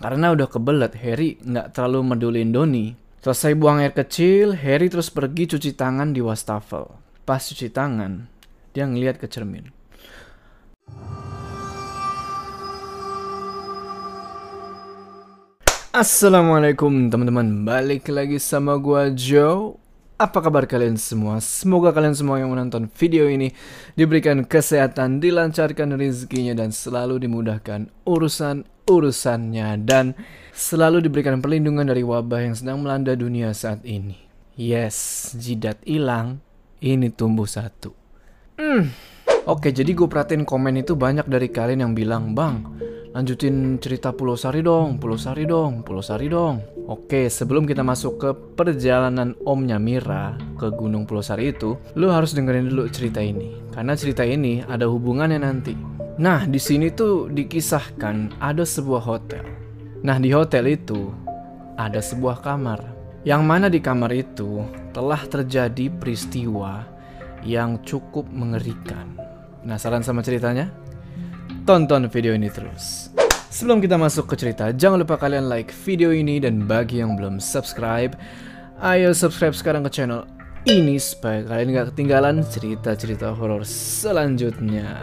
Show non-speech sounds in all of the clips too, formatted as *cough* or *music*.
Karena udah kebelet, Harry nggak terlalu medulin Doni. Selesai buang air kecil, Harry terus pergi cuci tangan di wastafel. Pas cuci tangan, dia ngeliat ke cermin. Assalamualaikum teman-teman, balik lagi sama gua Joe. Apa kabar kalian semua? Semoga kalian semua yang menonton video ini diberikan kesehatan, dilancarkan rezekinya dan selalu dimudahkan urusan-urusannya dan selalu diberikan perlindungan dari wabah yang sedang melanda dunia saat ini. Yes, jidat hilang, ini tumbuh satu. Hmm. Oke, jadi gue perhatiin komen itu banyak dari kalian yang bilang, Bang, lanjutin cerita Pulau Sari dong, Pulau Sari dong, Pulau Sari dong. Oke, sebelum kita masuk ke perjalanan omnya Mira ke Gunung Pulau Sari itu, lu harus dengerin dulu cerita ini. Karena cerita ini ada hubungannya nanti. Nah, di sini tuh dikisahkan ada sebuah hotel. Nah, di hotel itu ada sebuah kamar. Yang mana di kamar itu telah terjadi peristiwa yang cukup mengerikan. Penasaran sama ceritanya? Tonton video ini terus. Sebelum kita masuk ke cerita, jangan lupa kalian like video ini dan bagi yang belum subscribe, ayo subscribe sekarang ke channel ini supaya kalian gak ketinggalan cerita-cerita horor selanjutnya.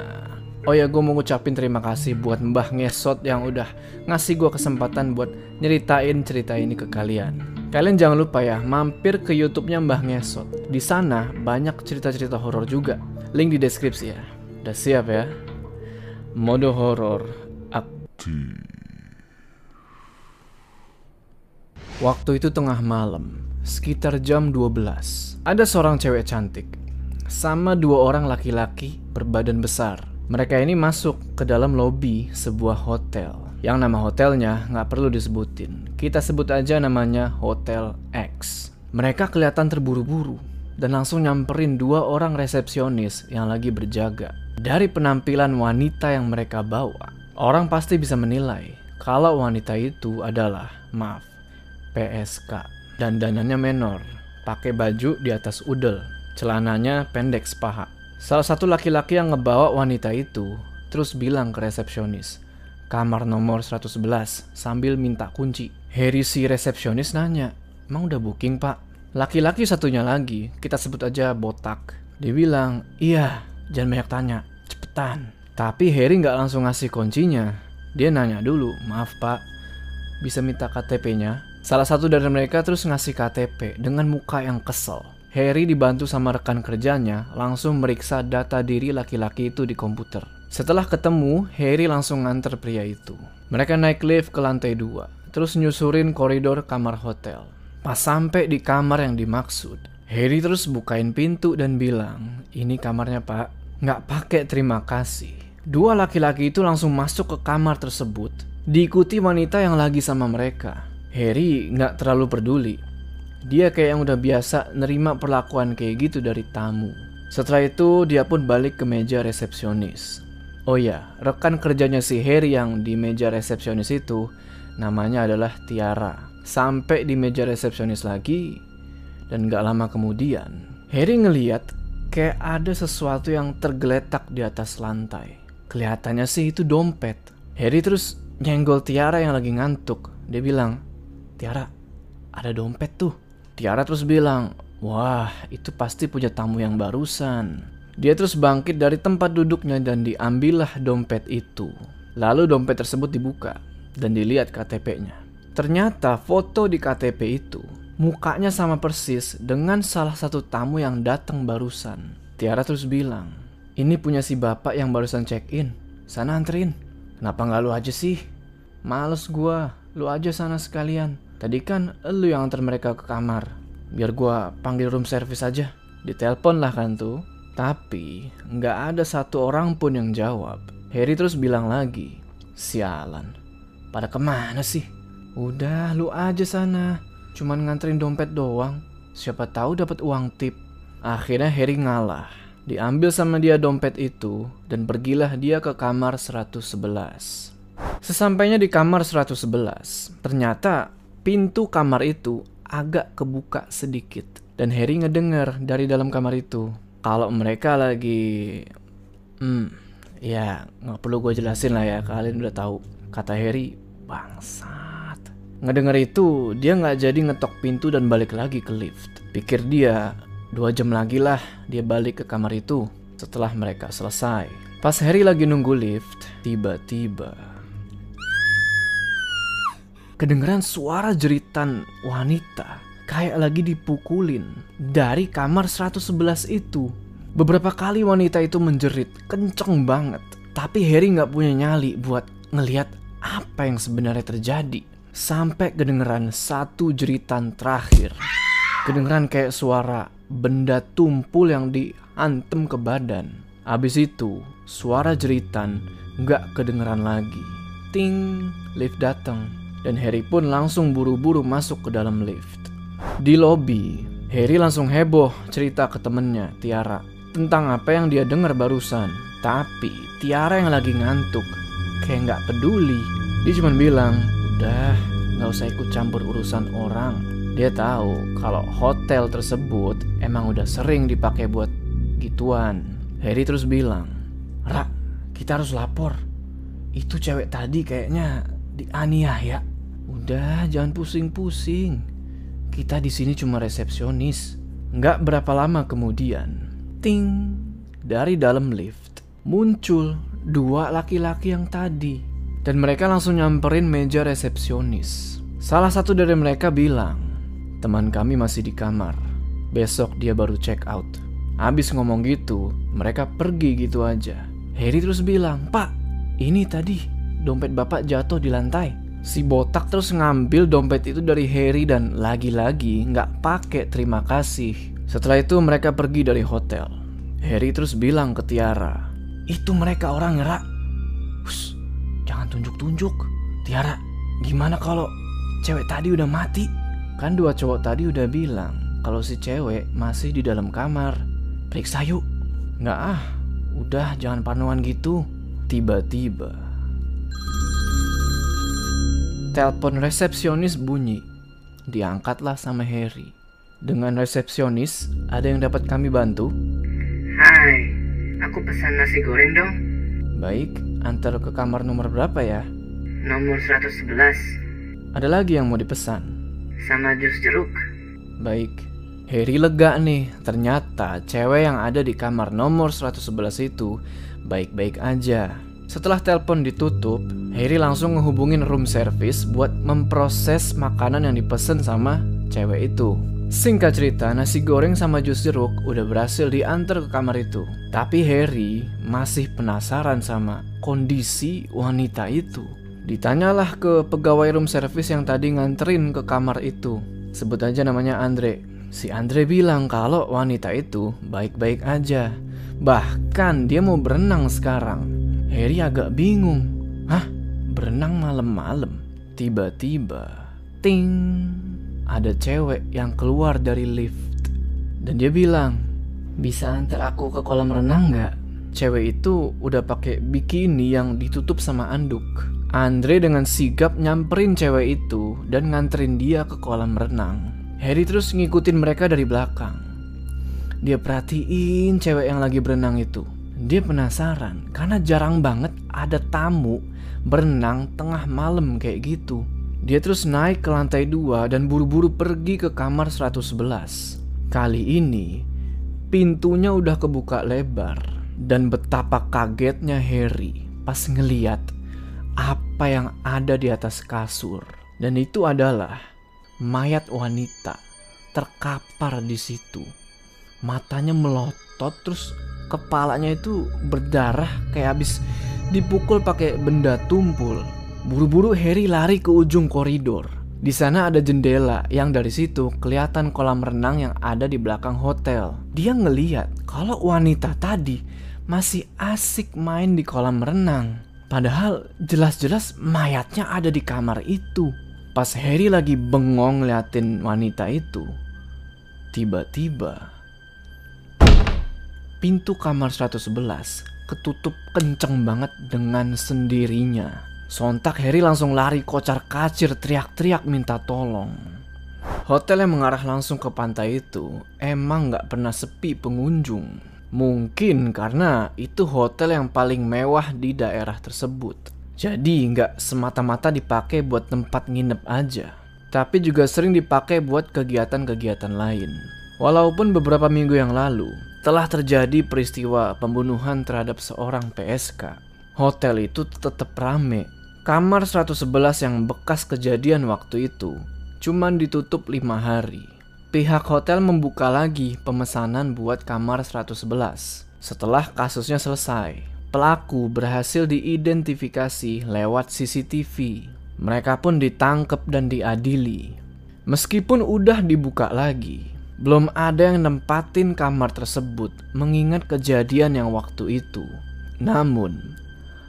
Oh ya, gue mau ngucapin terima kasih buat Mbah Ngesot yang udah ngasih gue kesempatan buat nyeritain cerita ini ke kalian. Kalian jangan lupa ya, mampir ke YouTube-nya Mbah Ngesot. Di sana banyak cerita-cerita horor juga. Link di deskripsi ya. Udah siap ya? Mode horor aktif. Waktu itu tengah malam, sekitar jam 12. Ada seorang cewek cantik sama dua orang laki-laki berbadan besar. Mereka ini masuk ke dalam lobi sebuah hotel. Yang nama hotelnya nggak perlu disebutin. Kita sebut aja namanya Hotel X. Mereka kelihatan terburu-buru dan langsung nyamperin dua orang resepsionis yang lagi berjaga. Dari penampilan wanita yang mereka bawa, orang pasti bisa menilai kalau wanita itu adalah, maaf, PSK. Dan dananya menor, pakai baju di atas udel, celananya pendek sepaha. Salah satu laki-laki yang ngebawa wanita itu terus bilang ke resepsionis, kamar nomor 111 sambil minta kunci. Harry si resepsionis nanya, emang udah booking pak? Laki-laki satunya lagi, kita sebut aja botak. Dia bilang, iya, jangan banyak tanya, cepetan. Tapi Harry nggak langsung ngasih kuncinya. Dia nanya dulu, maaf pak, bisa minta KTP-nya? Salah satu dari mereka terus ngasih KTP dengan muka yang kesel. Harry dibantu sama rekan kerjanya langsung meriksa data diri laki-laki itu di komputer. Setelah ketemu, Harry langsung nganter pria itu. Mereka naik lift ke lantai dua, terus nyusurin koridor kamar hotel. Pas sampai di kamar yang dimaksud, Harry terus bukain pintu dan bilang, ini kamarnya pak, nggak pakai terima kasih. Dua laki-laki itu langsung masuk ke kamar tersebut, diikuti wanita yang lagi sama mereka. Harry nggak terlalu peduli. Dia kayak yang udah biasa nerima perlakuan kayak gitu dari tamu. Setelah itu dia pun balik ke meja resepsionis. Oh ya, rekan kerjanya si Harry yang di meja resepsionis itu namanya adalah Tiara. Sampai di meja resepsionis lagi dan gak lama kemudian Harry ngeliat kayak ada sesuatu yang tergeletak di atas lantai. Kelihatannya sih itu dompet. Harry terus nyenggol Tiara yang lagi ngantuk. Dia bilang, Tiara, ada dompet tuh. Tiara terus bilang, wah itu pasti punya tamu yang barusan. Dia terus bangkit dari tempat duduknya dan diambillah dompet itu. Lalu dompet tersebut dibuka dan dilihat KTP-nya. Ternyata foto di KTP itu mukanya sama persis dengan salah satu tamu yang datang barusan. Tiara terus bilang, ini punya si bapak yang barusan check-in. Sana anterin. Kenapa nggak lu aja sih? Males gua, lu aja sana sekalian. Tadi kan lu yang antar mereka ke kamar. Biar gua panggil room service aja. Ditelepon lah kan tuh. Tapi nggak ada satu orang pun yang jawab. Harry terus bilang lagi, sialan. Pada ke mana sih? Udah, lu aja sana. Cuman nganterin dompet doang. Siapa tahu dapat uang tip. Akhirnya Harry ngalah. Diambil sama dia dompet itu dan pergilah dia ke kamar 111. Sesampainya di kamar 111, ternyata pintu kamar itu agak kebuka sedikit. Dan Harry ngedenger dari dalam kamar itu kalau mereka lagi hmm ya nggak perlu gue jelasin lah ya kalian udah tahu kata Harry bangsa Ngedenger itu, dia nggak jadi ngetok pintu dan balik lagi ke lift. Pikir dia, dua jam lagi lah dia balik ke kamar itu setelah mereka selesai. Pas Harry lagi nunggu lift, tiba-tiba kedengeran suara jeritan wanita kayak lagi dipukulin dari kamar 111 itu. Beberapa kali wanita itu menjerit kenceng banget, tapi Harry nggak punya nyali buat ngeliat apa yang sebenarnya terjadi. Sampai kedengeran satu jeritan terakhir. Kedengeran kayak suara benda tumpul yang diantem ke badan. Abis itu, suara jeritan nggak kedengeran lagi. Ting, lift datang. Dan Harry pun langsung buru-buru masuk ke dalam lift. Di lobi, Harry langsung heboh cerita ke temennya, Tiara, tentang apa yang dia dengar barusan. Tapi Tiara yang lagi ngantuk, kayak nggak peduli. Dia cuma bilang, udah nggak usah ikut campur urusan orang. Dia tahu kalau hotel tersebut emang udah sering dipakai buat gituan. Harry terus bilang, Ra, kita harus lapor. Itu cewek tadi kayaknya dianiaya ya. Udah, jangan pusing-pusing. Kita di sini cuma resepsionis. Nggak berapa lama kemudian, ting, dari dalam lift muncul dua laki-laki yang tadi. Dan mereka langsung nyamperin meja resepsionis. Salah satu dari mereka bilang, teman kami masih di kamar. Besok dia baru check out. Abis ngomong gitu, mereka pergi gitu aja. Harry terus bilang, Pak, ini tadi dompet bapak jatuh di lantai. Si botak terus ngambil dompet itu dari Harry dan lagi-lagi nggak pakai terima kasih. Setelah itu mereka pergi dari hotel. Harry terus bilang ke Tiara, itu mereka orang ngerak. Hus, jangan tunjuk-tunjuk. Tiara, gimana kalau cewek tadi udah mati? Kan dua cowok tadi udah bilang kalau si cewek masih di dalam kamar. Periksa yuk. Nggak ah, udah jangan panuan gitu. Tiba-tiba Telepon resepsionis bunyi. Diangkatlah sama Harry. Dengan resepsionis, ada yang dapat kami bantu? Hai, aku pesan nasi goreng dong. Baik, antar ke kamar nomor berapa ya? Nomor 111. Ada lagi yang mau dipesan? Sama jus jeruk. Baik. Harry lega nih, ternyata cewek yang ada di kamar nomor 111 itu baik-baik aja. Setelah telepon ditutup, Harry langsung ngehubungin room service buat memproses makanan yang dipesan sama cewek itu. Singkat cerita, nasi goreng sama jus jeruk udah berhasil diantar ke kamar itu. Tapi Harry masih penasaran sama kondisi wanita itu. Ditanyalah ke pegawai room service yang tadi nganterin ke kamar itu. Sebut aja namanya Andre. Si Andre bilang kalau wanita itu baik-baik aja. Bahkan dia mau berenang sekarang. Harry agak bingung. Hah? Berenang malam-malam? Tiba-tiba, ting, ada cewek yang keluar dari lift. Dan dia bilang, bisa antar aku ke kolam renang nggak? Cewek itu udah pakai bikini yang ditutup sama anduk. Andre dengan sigap nyamperin cewek itu dan nganterin dia ke kolam renang. Harry terus ngikutin mereka dari belakang. Dia perhatiin cewek yang lagi berenang itu. Dia penasaran karena jarang banget ada tamu berenang tengah malam kayak gitu. Dia terus naik ke lantai dua dan buru-buru pergi ke kamar 111. Kali ini pintunya udah kebuka lebar dan betapa kagetnya Harry pas ngeliat apa yang ada di atas kasur. Dan itu adalah mayat wanita terkapar di situ. Matanya melotot terus kepalanya itu berdarah kayak habis dipukul pakai benda tumpul. Buru-buru Harry lari ke ujung koridor. Di sana ada jendela yang dari situ kelihatan kolam renang yang ada di belakang hotel. Dia ngeliat kalau wanita tadi masih asik main di kolam renang. Padahal jelas-jelas mayatnya ada di kamar itu. Pas Harry lagi bengong liatin wanita itu, tiba-tiba pintu kamar 111 ketutup kenceng banget dengan sendirinya. Sontak Harry langsung lari kocar kacir teriak-teriak minta tolong. Hotel yang mengarah langsung ke pantai itu emang nggak pernah sepi pengunjung. Mungkin karena itu hotel yang paling mewah di daerah tersebut. Jadi nggak semata-mata dipakai buat tempat nginep aja, tapi juga sering dipakai buat kegiatan-kegiatan lain. Walaupun beberapa minggu yang lalu telah terjadi peristiwa pembunuhan terhadap seorang PSK, hotel itu tetap rame. Kamar 111 yang bekas kejadian waktu itu cuman ditutup lima hari. Pihak hotel membuka lagi pemesanan buat kamar 111 setelah kasusnya selesai pelaku berhasil diidentifikasi lewat CCTV. Mereka pun ditangkap dan diadili. Meskipun udah dibuka lagi, belum ada yang nempatin kamar tersebut mengingat kejadian yang waktu itu. Namun,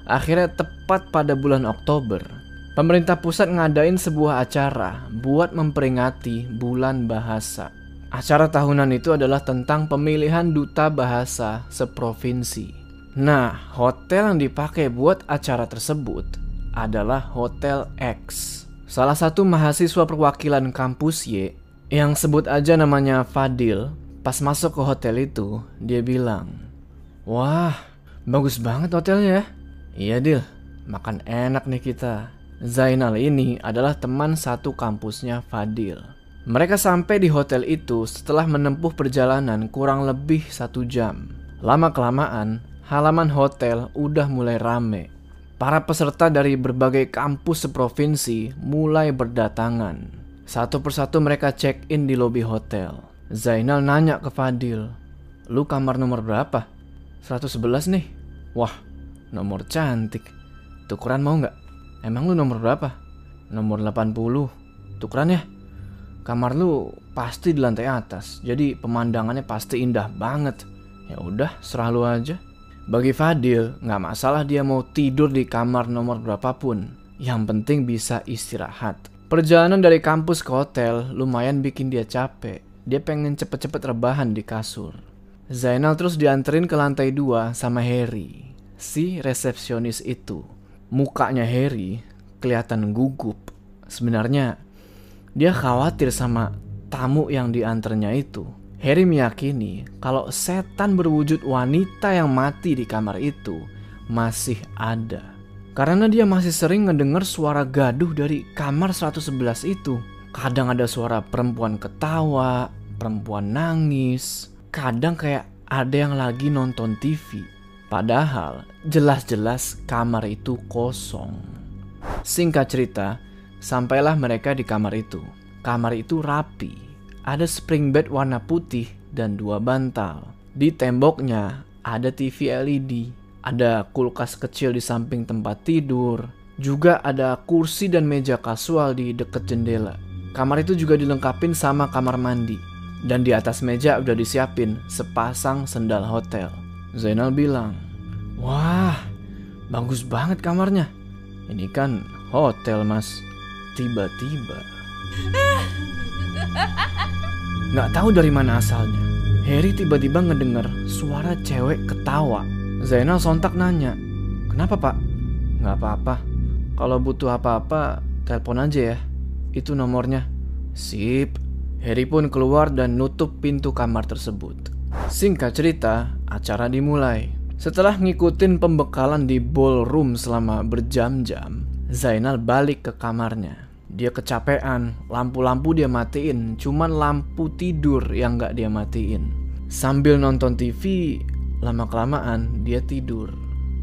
akhirnya tepat pada bulan Oktober, pemerintah pusat ngadain sebuah acara buat memperingati bulan bahasa. Acara tahunan itu adalah tentang pemilihan duta bahasa seprovinsi. Nah, hotel yang dipakai buat acara tersebut adalah Hotel X. Salah satu mahasiswa perwakilan kampus Y yang sebut aja namanya Fadil, pas masuk ke hotel itu, dia bilang, Wah, bagus banget hotelnya ya. Iya Dil, makan enak nih kita. Zainal ini adalah teman satu kampusnya Fadil. Mereka sampai di hotel itu setelah menempuh perjalanan kurang lebih satu jam. Lama-kelamaan, halaman hotel udah mulai rame. Para peserta dari berbagai kampus seprovinsi mulai berdatangan. Satu persatu mereka check-in di lobi hotel. Zainal nanya ke Fadil, Lu kamar nomor berapa? 111 nih. Wah, nomor cantik. Tukeran mau nggak? Emang lu nomor berapa? Nomor 80. Tukeran ya? Kamar lu pasti di lantai atas, jadi pemandangannya pasti indah banget. Ya udah, serah lu aja. Bagi Fadil, nggak masalah dia mau tidur di kamar nomor berapapun. Yang penting bisa istirahat. Perjalanan dari kampus ke hotel lumayan bikin dia capek. Dia pengen cepet-cepet rebahan di kasur. Zainal terus dianterin ke lantai dua sama Harry, si resepsionis itu. Mukanya Harry kelihatan gugup. Sebenarnya dia khawatir sama tamu yang diantarnya itu. Harry meyakini kalau setan berwujud wanita yang mati di kamar itu masih ada. Karena dia masih sering ngedenger suara gaduh dari kamar 111 itu. Kadang ada suara perempuan ketawa, perempuan nangis, kadang kayak ada yang lagi nonton TV. Padahal jelas-jelas kamar itu kosong. Singkat cerita, sampailah mereka di kamar itu. Kamar itu rapi, ada spring bed warna putih dan dua bantal. Di temboknya ada TV LED, ada kulkas kecil di samping tempat tidur, juga ada kursi dan meja kasual di dekat jendela. Kamar itu juga dilengkapi sama kamar mandi. Dan di atas meja udah disiapin sepasang sendal hotel. Zainal bilang, Wah, bagus banget kamarnya. Ini kan hotel mas. Tiba-tiba. *laughs* Nggak tahu dari mana asalnya. Harry tiba-tiba ngedenger suara cewek ketawa. Zainal sontak nanya, Kenapa pak? Nggak apa-apa. Kalau butuh apa-apa, telepon aja ya. Itu nomornya. Sip. Harry pun keluar dan nutup pintu kamar tersebut. Singkat cerita, acara dimulai. Setelah ngikutin pembekalan di ballroom selama berjam-jam, Zainal balik ke kamarnya. Dia kecapean, lampu-lampu dia matiin, cuman lampu tidur yang gak dia matiin. Sambil nonton TV, lama-kelamaan dia tidur.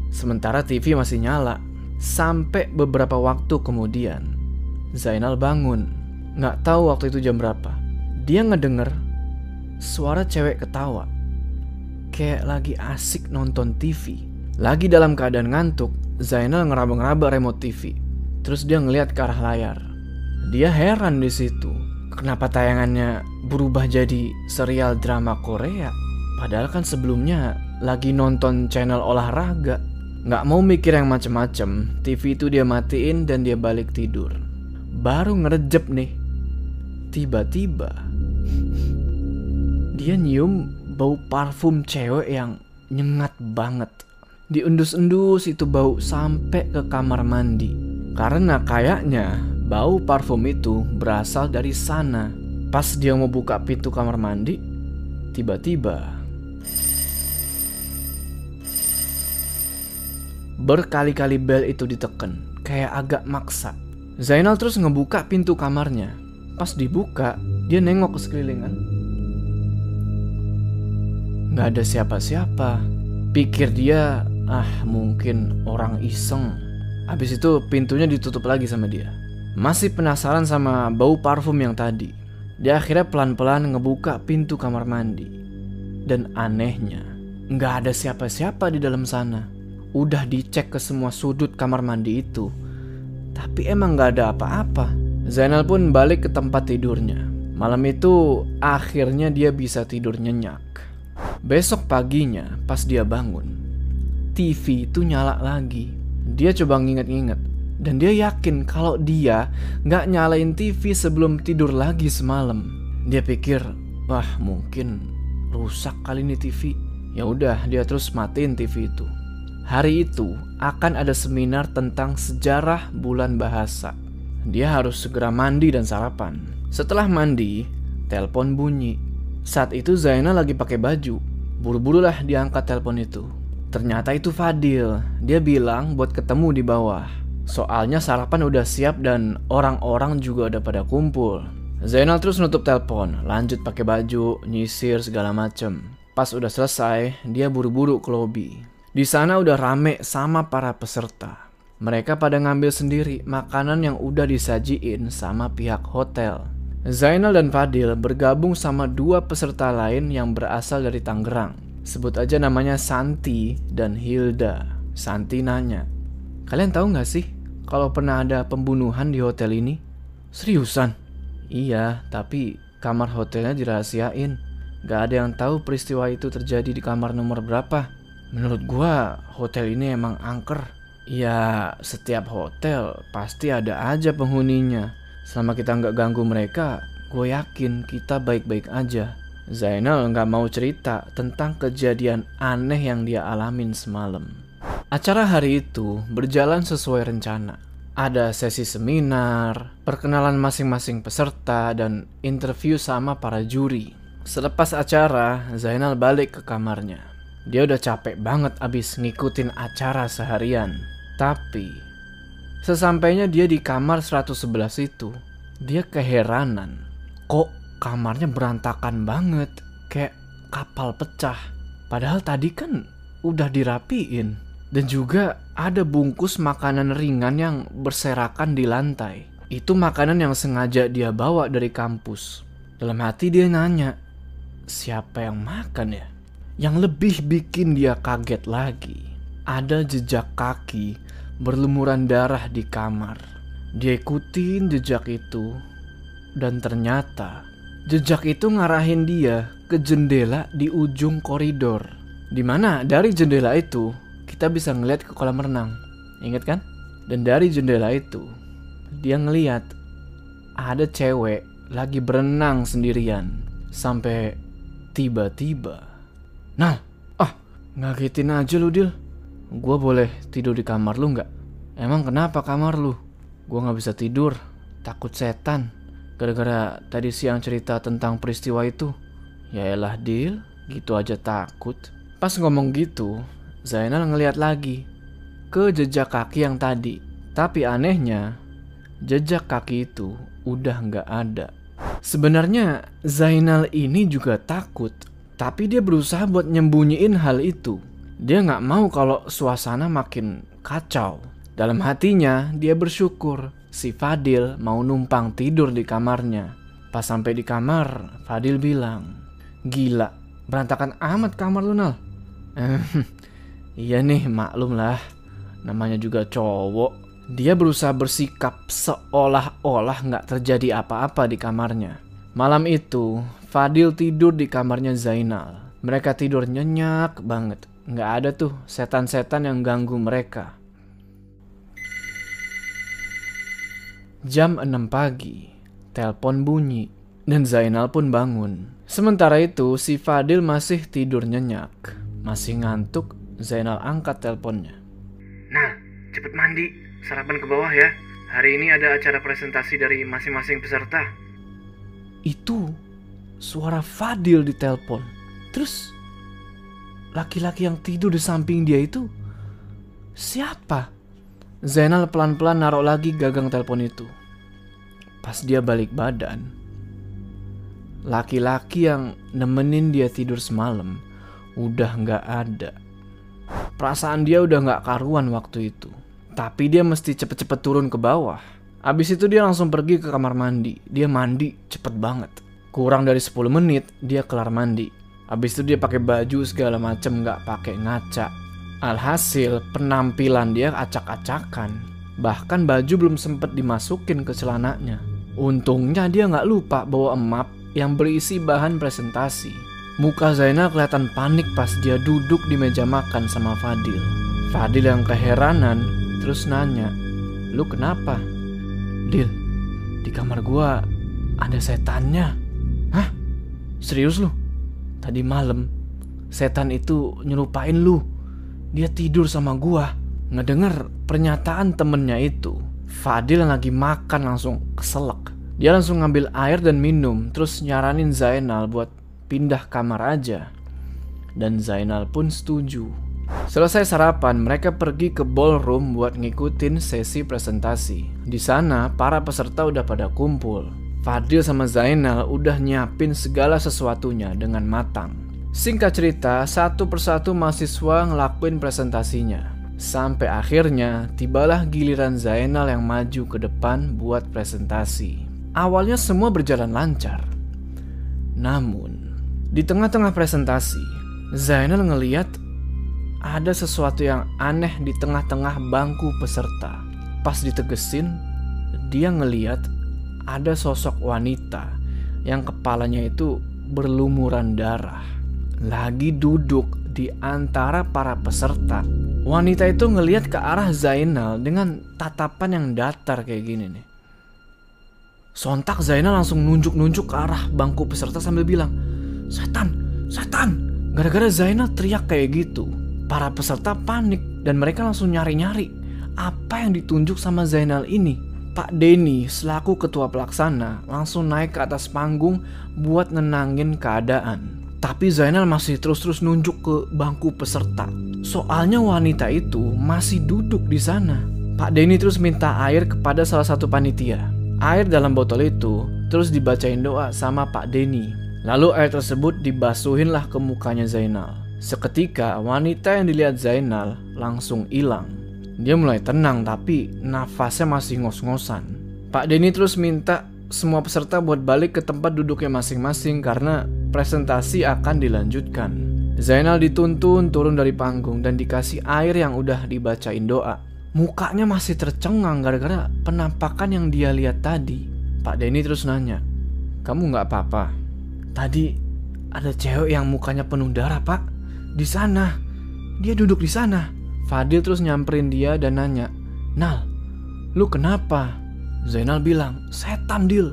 Sementara TV masih nyala. Sampai beberapa waktu kemudian, Zainal bangun. Gak tahu waktu itu jam berapa. Dia ngedenger suara cewek ketawa. Kayak lagi asik nonton TV. Lagi dalam keadaan ngantuk, Zainal ngeraba-ngeraba remote TV. Terus dia ngeliat ke arah layar. Dia heran di situ. Kenapa tayangannya berubah jadi serial drama Korea? Padahal kan sebelumnya lagi nonton channel olahraga. Nggak mau mikir yang macem-macem, TV itu dia matiin dan dia balik tidur. Baru ngerejep nih. Tiba-tiba *laughs* dia nyium bau parfum cewek yang nyengat banget. Diendus-endus itu bau sampai ke kamar mandi. Karena kayaknya Bau parfum itu berasal dari sana. Pas dia mau buka pintu kamar mandi, tiba-tiba Berkali-kali bel itu diteken, kayak agak maksa. Zainal terus ngebuka pintu kamarnya. Pas dibuka, dia nengok ke sekelilingan. Gak ada siapa-siapa. Pikir dia, ah mungkin orang iseng. Habis itu pintunya ditutup lagi sama dia. Masih penasaran sama bau parfum yang tadi. Dia akhirnya pelan-pelan ngebuka pintu kamar mandi. Dan anehnya, nggak ada siapa-siapa di dalam sana. Udah dicek ke semua sudut kamar mandi itu. Tapi emang nggak ada apa-apa. Zainal pun balik ke tempat tidurnya. Malam itu akhirnya dia bisa tidur nyenyak. Besok paginya pas dia bangun, TV itu nyala lagi. Dia coba nginget-nginget dan dia yakin kalau dia nggak nyalain TV sebelum tidur lagi semalam. Dia pikir, wah mungkin rusak kali ini TV. Ya udah, dia terus matiin TV itu. Hari itu akan ada seminar tentang sejarah bulan bahasa. Dia harus segera mandi dan sarapan. Setelah mandi, telepon bunyi. Saat itu Zainal lagi pakai baju. Buru-burulah diangkat telepon itu. Ternyata itu Fadil. Dia bilang buat ketemu di bawah. Soalnya sarapan udah siap dan orang-orang juga udah pada kumpul. Zainal terus nutup telepon, lanjut pakai baju, nyisir segala macem. Pas udah selesai, dia buru-buru ke lobi. Di sana udah rame sama para peserta. Mereka pada ngambil sendiri makanan yang udah disajiin sama pihak hotel. Zainal dan Fadil bergabung sama dua peserta lain yang berasal dari Tangerang. Sebut aja namanya Santi dan Hilda. Santi nanya, Kalian tahu nggak sih kalau pernah ada pembunuhan di hotel ini? Seriusan? Iya, tapi kamar hotelnya dirahasiain. Gak ada yang tahu peristiwa itu terjadi di kamar nomor berapa. Menurut gua, hotel ini emang angker. Ya, setiap hotel pasti ada aja penghuninya. Selama kita nggak ganggu mereka, gue yakin kita baik-baik aja. Zainal nggak mau cerita tentang kejadian aneh yang dia alamin semalam. Acara hari itu berjalan sesuai rencana. Ada sesi seminar, perkenalan masing-masing peserta, dan interview sama para juri. Selepas acara, Zainal balik ke kamarnya. Dia udah capek banget abis ngikutin acara seharian. Tapi, sesampainya dia di kamar 111 itu, dia keheranan. Kok kamarnya berantakan banget, kayak kapal pecah. Padahal tadi kan udah dirapiin. Dan juga ada bungkus makanan ringan yang berserakan di lantai. Itu makanan yang sengaja dia bawa dari kampus. Dalam hati dia nanya, siapa yang makan ya? Yang lebih bikin dia kaget lagi, ada jejak kaki berlumuran darah di kamar. Dia ikutin jejak itu, dan ternyata jejak itu ngarahin dia ke jendela di ujung koridor. Di mana dari jendela itu kita bisa ngeliat ke kolam renang. Ingat kan? Dan dari jendela itu, dia ngeliat ada cewek lagi berenang sendirian. Sampai tiba-tiba. Nah, ah, ngagetin aja lu, Dil. Gua boleh tidur di kamar lu nggak? Emang kenapa kamar lu? Gua nggak bisa tidur, takut setan. Gara-gara tadi siang cerita tentang peristiwa itu. Ya elah, Dil, gitu aja takut. Pas ngomong gitu, Zainal ngeliat lagi ke jejak kaki yang tadi. Tapi anehnya, jejak kaki itu udah nggak ada. Sebenarnya Zainal ini juga takut, tapi dia berusaha buat nyembunyiin hal itu. Dia nggak mau kalau suasana makin kacau. Dalam hatinya, dia bersyukur si Fadil mau numpang tidur di kamarnya. Pas sampai di kamar, Fadil bilang, Gila, berantakan amat kamar lu, Nal. *laughs* Iya nih, maklum lah. Namanya juga cowok. Dia berusaha bersikap seolah-olah nggak terjadi apa-apa di kamarnya. Malam itu, Fadil tidur di kamarnya Zainal. Mereka tidur nyenyak banget. Nggak ada tuh setan-setan yang ganggu mereka. Jam 6 pagi, telepon bunyi, dan Zainal pun bangun. Sementara itu, si Fadil masih tidur nyenyak. Masih ngantuk Zainal angkat teleponnya. Nah, cepet mandi, sarapan ke bawah ya. Hari ini ada acara presentasi dari masing-masing peserta. Itu suara Fadil di telepon. Terus laki-laki yang tidur di samping dia itu Siapa? Zainal pelan-pelan naruh lagi gagang telepon itu. Pas dia balik badan, laki-laki yang nemenin dia tidur semalam udah nggak ada. Perasaan dia udah nggak karuan waktu itu. Tapi dia mesti cepet-cepet turun ke bawah. Abis itu dia langsung pergi ke kamar mandi. Dia mandi cepet banget. Kurang dari 10 menit dia kelar mandi. Abis itu dia pakai baju segala macem nggak pakai ngaca. Alhasil penampilan dia acak-acakan. Bahkan baju belum sempet dimasukin ke celananya. Untungnya dia nggak lupa bawa emap yang berisi bahan presentasi. Muka Zainal kelihatan panik pas dia duduk di meja makan sama Fadil. Fadil yang keheranan terus nanya, "Lu kenapa?" "Dil, di kamar gua ada setannya." "Hah? Serius lu?" "Tadi malam setan itu nyerupain lu. Dia tidur sama gua." Ngedenger pernyataan temennya itu, Fadil yang lagi makan langsung keselak. Dia langsung ngambil air dan minum, terus nyaranin Zainal buat pindah kamar aja. Dan Zainal pun setuju. Selesai sarapan, mereka pergi ke ballroom buat ngikutin sesi presentasi. Di sana, para peserta udah pada kumpul. Fadil sama Zainal udah nyiapin segala sesuatunya dengan matang. Singkat cerita, satu persatu mahasiswa ngelakuin presentasinya. Sampai akhirnya tibalah giliran Zainal yang maju ke depan buat presentasi. Awalnya semua berjalan lancar. Namun, di tengah-tengah presentasi, Zainal ngeliat ada sesuatu yang aneh di tengah-tengah bangku peserta. Pas ditegesin, dia ngeliat ada sosok wanita yang kepalanya itu berlumuran darah. Lagi duduk di antara para peserta. Wanita itu ngeliat ke arah Zainal dengan tatapan yang datar kayak gini nih. Sontak Zainal langsung nunjuk-nunjuk ke arah bangku peserta sambil bilang, Setan, setan. Gara-gara Zainal teriak kayak gitu, para peserta panik dan mereka langsung nyari-nyari apa yang ditunjuk sama Zainal ini. Pak Denny selaku ketua pelaksana langsung naik ke atas panggung buat nenangin keadaan. Tapi Zainal masih terus-terus nunjuk ke bangku peserta. Soalnya wanita itu masih duduk di sana. Pak Denny terus minta air kepada salah satu panitia. Air dalam botol itu terus dibacain doa sama Pak Denny. Lalu air tersebut dibasuhinlah ke mukanya Zainal. Seketika wanita yang dilihat Zainal langsung hilang. Dia mulai tenang tapi nafasnya masih ngos-ngosan. Pak Denny terus minta semua peserta buat balik ke tempat duduknya masing-masing karena presentasi akan dilanjutkan. Zainal dituntun turun dari panggung dan dikasih air yang udah dibacain doa. Mukanya masih tercengang gara-gara penampakan yang dia lihat tadi. Pak Denny terus nanya, "Kamu nggak apa-apa?" "Tadi ada cewek yang mukanya penuh darah, Pak. Di sana. Dia duduk di sana." Fadil terus nyamperin dia dan nanya, "Nal, lu kenapa?" Zainal bilang, "Setan, Dil.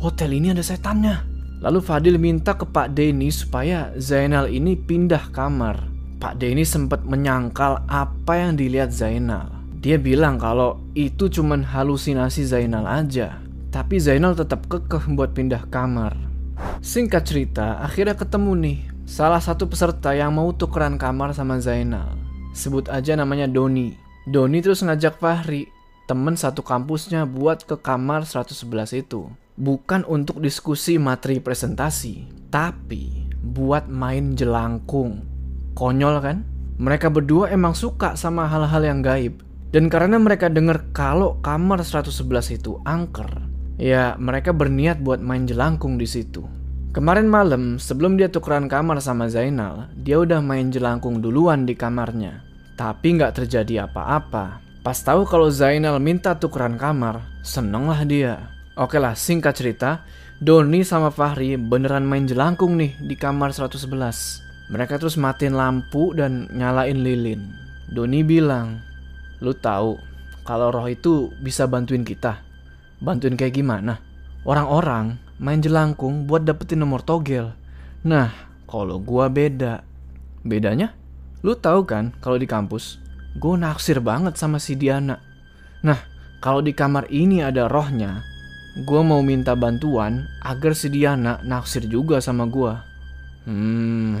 Hotel ini ada setannya." Lalu Fadil minta ke Pak Denny supaya Zainal ini pindah kamar. Pak Denny sempat menyangkal apa yang dilihat Zainal. Dia bilang kalau itu cuman halusinasi Zainal aja. Tapi Zainal tetap kekeh buat pindah kamar. Singkat cerita, akhirnya ketemu nih salah satu peserta yang mau tukeran kamar sama Zainal. Sebut aja namanya Doni. Doni terus ngajak Fahri, temen satu kampusnya buat ke kamar 111 itu bukan untuk diskusi materi presentasi, tapi buat main jelangkung. Konyol kan? Mereka berdua emang suka sama hal-hal yang gaib. Dan karena mereka dengar kalau kamar 111 itu angker, ya mereka berniat buat main jelangkung di situ. Kemarin malam, sebelum dia tukeran kamar sama Zainal, dia udah main jelangkung duluan di kamarnya. Tapi nggak terjadi apa-apa. Pas tahu kalau Zainal minta tukeran kamar, senenglah dia. Oke lah, singkat cerita, Doni sama Fahri beneran main jelangkung nih di kamar 111. Mereka terus matiin lampu dan nyalain lilin. Doni bilang, lu tahu kalau roh itu bisa bantuin kita. Bantuin kayak gimana? Orang-orang main jelangkung buat dapetin nomor togel. Nah, kalau gua beda. Bedanya? Lu tahu kan kalau di kampus, gue naksir banget sama si Diana. Nah, kalau di kamar ini ada rohnya, gue mau minta bantuan agar si Diana naksir juga sama gue. Hmm,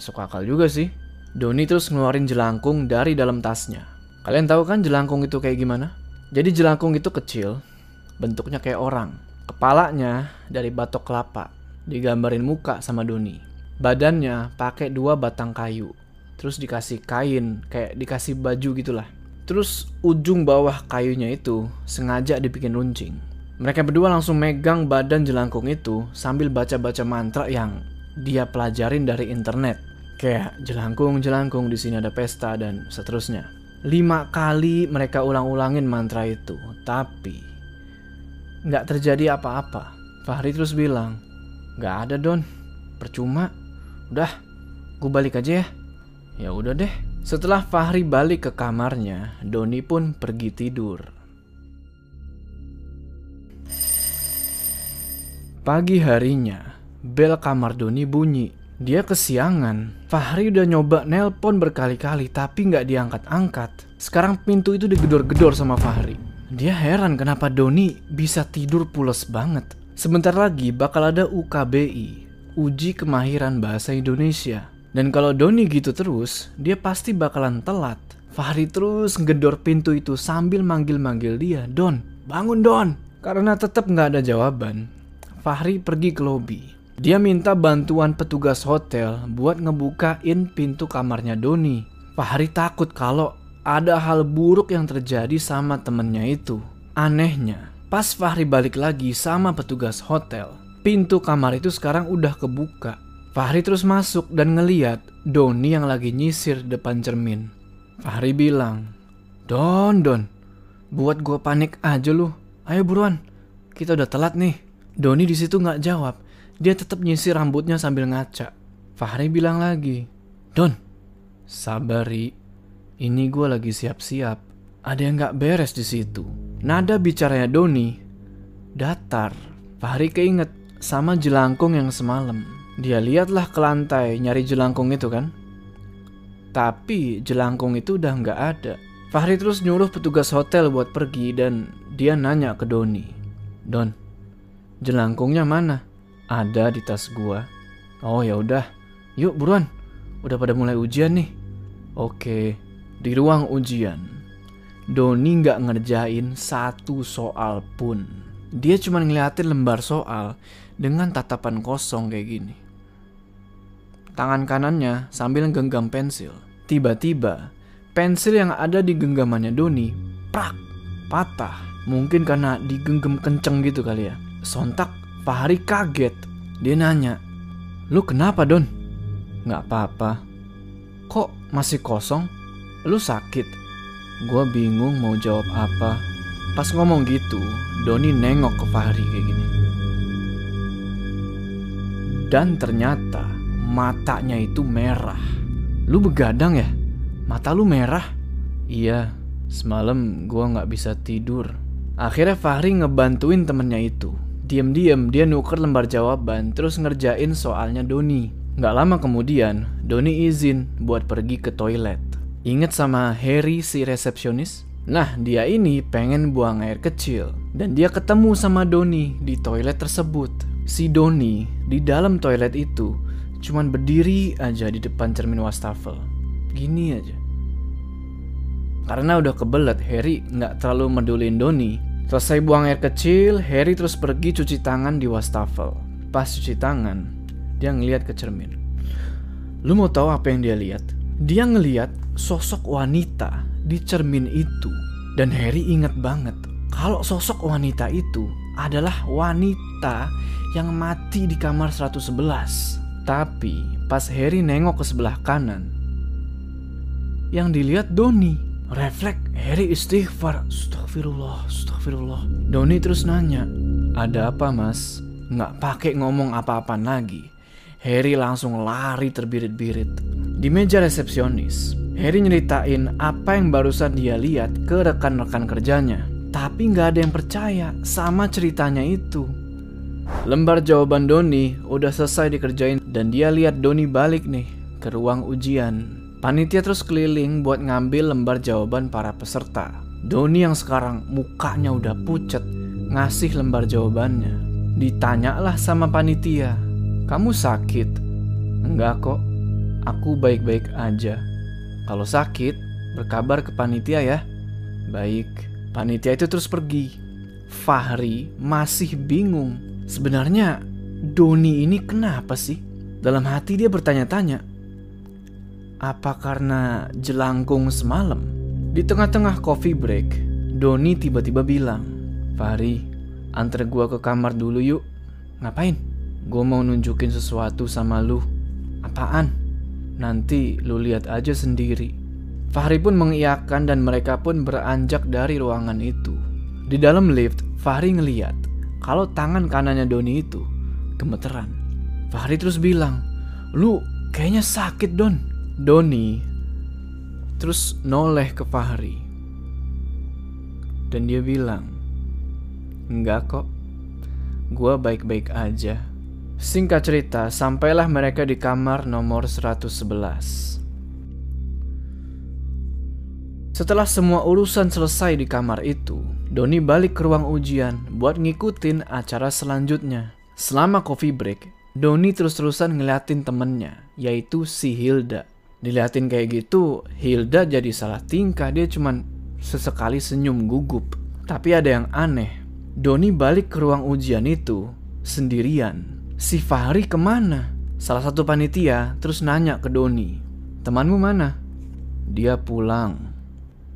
masuk akal juga sih. Doni terus ngeluarin jelangkung dari dalam tasnya. Kalian tahu kan jelangkung itu kayak gimana? Jadi jelangkung itu kecil, bentuknya kayak orang. Kepalanya dari batok kelapa, digambarin muka sama Doni. Badannya pakai dua batang kayu, terus dikasih kain, kayak dikasih baju gitulah. Terus ujung bawah kayunya itu sengaja dibikin runcing. Mereka berdua langsung megang badan jelangkung itu sambil baca-baca mantra yang dia pelajarin dari internet. Kayak jelangkung-jelangkung di sini ada pesta dan seterusnya. Lima kali mereka ulang-ulangin mantra itu, tapi nggak terjadi apa-apa. Fahri terus bilang, nggak ada Don, percuma. Udah, gue balik aja ya. Ya udah deh. Setelah Fahri balik ke kamarnya, Doni pun pergi tidur. Pagi harinya, bel kamar Doni bunyi. Dia kesiangan. Fahri udah nyoba nelpon berkali-kali tapi nggak diangkat-angkat. Sekarang pintu itu digedor-gedor sama Fahri. Dia heran kenapa Doni bisa tidur pules banget. Sebentar lagi bakal ada UKBI, Uji Kemahiran Bahasa Indonesia. Dan kalau Doni gitu terus, dia pasti bakalan telat. Fahri terus ngedor pintu itu sambil manggil-manggil dia, Don, bangun Don. Karena tetap nggak ada jawaban, Fahri pergi ke lobi. Dia minta bantuan petugas hotel buat ngebukain pintu kamarnya Doni. Fahri takut kalau ada hal buruk yang terjadi sama temennya itu. Anehnya, pas Fahri balik lagi sama petugas hotel, pintu kamar itu sekarang udah kebuka. Fahri terus masuk dan ngeliat Doni yang lagi nyisir depan cermin. Fahri bilang, Don, Don, buat gue panik aja lu. Ayo buruan, kita udah telat nih. Doni di situ nggak jawab. Dia tetap nyisir rambutnya sambil ngaca. Fahri bilang lagi, Don, sabari, ini gue lagi siap-siap. Ada yang nggak beres di situ. Nada bicaranya Doni datar. Fahri keinget sama jelangkung yang semalam. Dia lihatlah ke lantai nyari jelangkung itu kan. Tapi jelangkung itu udah nggak ada. Fahri terus nyuruh petugas hotel buat pergi dan dia nanya ke Doni. Don, jelangkungnya mana? Ada di tas gua. Oh ya udah, yuk buruan. Udah pada mulai ujian nih. Oke, di ruang ujian, Doni nggak ngerjain satu soal pun. Dia cuma ngeliatin lembar soal dengan tatapan kosong kayak gini. Tangan kanannya sambil genggam pensil. Tiba-tiba, pensil yang ada di genggamannya Doni prak patah. Mungkin karena digenggam kenceng gitu kali ya. Sontak Fahri kaget. Dia nanya, Lu kenapa Don? Gak apa-apa. Kok masih kosong? Lu sakit? Gua bingung mau jawab apa. Pas ngomong gitu, Doni nengok ke Fahri kayak gini. Dan ternyata matanya itu merah. Lu begadang ya? Mata lu merah? Iya, semalam gua nggak bisa tidur. Akhirnya Fahri ngebantuin temennya itu. Diam-diam dia nuker lembar jawaban terus ngerjain soalnya Doni. Gak lama kemudian, Doni izin buat pergi ke toilet. Ingat sama Harry si resepsionis? Nah, dia ini pengen buang air kecil. Dan dia ketemu sama Doni di toilet tersebut. Si Doni di dalam toilet itu cuman berdiri aja di depan cermin wastafel. Gini aja. Karena udah kebelet, Harry nggak terlalu medulin Doni Selesai buang air kecil, Harry terus pergi cuci tangan di wastafel. Pas cuci tangan, dia ngeliat ke cermin. Lu mau tahu apa yang dia lihat? Dia ngeliat sosok wanita di cermin itu. Dan Harry inget banget kalau sosok wanita itu adalah wanita yang mati di kamar 111. Tapi pas Harry nengok ke sebelah kanan, yang dilihat Doni. Refleks Harry istighfar. Astagfirullah, astagfirullah. Doni terus nanya, ada apa mas? Nggak pakai ngomong apa-apa lagi. Harry langsung lari terbirit-birit. Di meja resepsionis, Harry nyeritain apa yang barusan dia lihat ke rekan-rekan kerjanya. Tapi nggak ada yang percaya sama ceritanya itu. Lembar jawaban Doni udah selesai dikerjain dan dia lihat Doni balik nih ke ruang ujian Panitia terus keliling buat ngambil lembar jawaban para peserta. Doni yang sekarang mukanya udah pucet ngasih lembar jawabannya. Ditanyalah sama panitia, kamu sakit? Enggak kok, aku baik-baik aja. Kalau sakit, berkabar ke panitia ya. Baik, panitia itu terus pergi. Fahri masih bingung. Sebenarnya Doni ini kenapa sih? Dalam hati dia bertanya-tanya. Apa karena jelangkung semalam? Di tengah-tengah coffee break, Doni tiba-tiba bilang, Fahri, antar gua ke kamar dulu yuk. Ngapain? Gue mau nunjukin sesuatu sama lu. Apaan? Nanti lu lihat aja sendiri. Fahri pun mengiyakan dan mereka pun beranjak dari ruangan itu. Di dalam lift, Fahri ngeliat kalau tangan kanannya Doni itu gemeteran. Fahri terus bilang, lu kayaknya sakit Don. Doni terus noleh ke Fahri. Dan dia bilang, enggak kok, gua baik-baik aja. Singkat cerita, sampailah mereka di kamar nomor 111. Setelah semua urusan selesai di kamar itu, Doni balik ke ruang ujian buat ngikutin acara selanjutnya. Selama coffee break, Doni terus-terusan ngeliatin temennya, yaitu si Hilda. Diliatin kayak gitu, Hilda jadi salah tingkah, dia cuman sesekali senyum gugup. Tapi ada yang aneh, Doni balik ke ruang ujian itu sendirian. Si Fahri ke mana? Salah satu panitia terus nanya ke Doni. Temanmu mana? Dia pulang.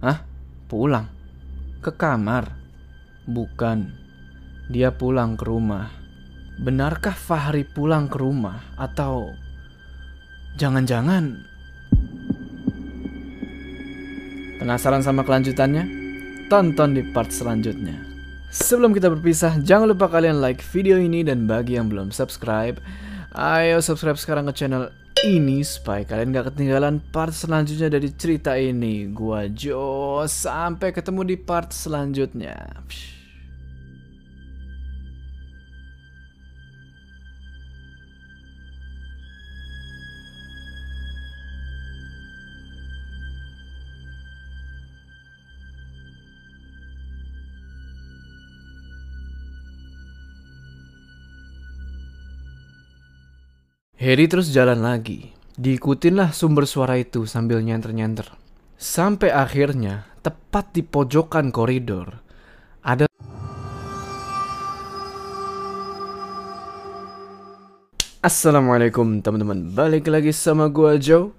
Hah? Pulang? Ke kamar? Bukan. Dia pulang ke rumah. Benarkah Fahri pulang ke rumah? Atau... Jangan-jangan... Penasaran sama kelanjutannya? Tonton di part selanjutnya. Sebelum kita berpisah, jangan lupa kalian like video ini dan bagi yang belum subscribe, ayo subscribe sekarang ke channel ini supaya kalian gak ketinggalan part selanjutnya dari cerita ini. Gua Jo, sampai ketemu di part selanjutnya. Psh. Harry terus jalan lagi. Diikutinlah sumber suara itu sambil nyenter-nyenter. Sampai akhirnya, tepat di pojokan koridor, ada Assalamualaikum teman-teman, balik lagi sama gua Joe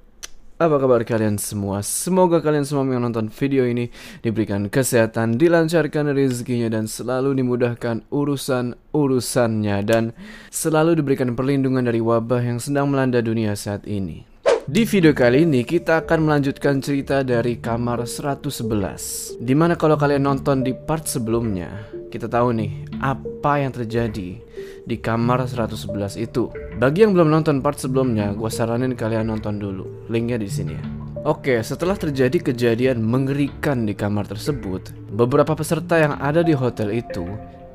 apa kabar kalian semua? Semoga kalian semua yang nonton video ini diberikan kesehatan, dilancarkan rezekinya dan selalu dimudahkan urusan-urusannya dan selalu diberikan perlindungan dari wabah yang sedang melanda dunia saat ini. Di video kali ini kita akan melanjutkan cerita dari kamar 111 Di mana kalau kalian nonton di part sebelumnya Kita tahu nih apa yang terjadi di kamar 111 itu. Bagi yang belum nonton part sebelumnya, gue saranin kalian nonton dulu. Linknya di sini ya. Oke, setelah terjadi kejadian mengerikan di kamar tersebut, beberapa peserta yang ada di hotel itu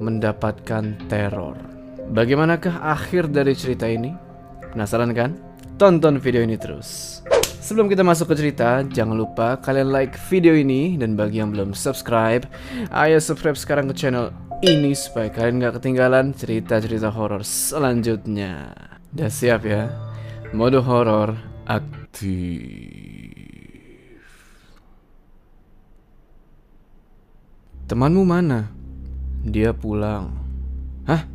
mendapatkan teror. Bagaimanakah akhir dari cerita ini? Penasaran kan? Tonton video ini terus. Sebelum kita masuk ke cerita, jangan lupa kalian like video ini dan bagi yang belum subscribe, ayo subscribe sekarang ke channel ini supaya kalian gak ketinggalan cerita-cerita horor selanjutnya. Udah siap ya? Mode horor aktif. Temanmu mana? Dia pulang. Hah?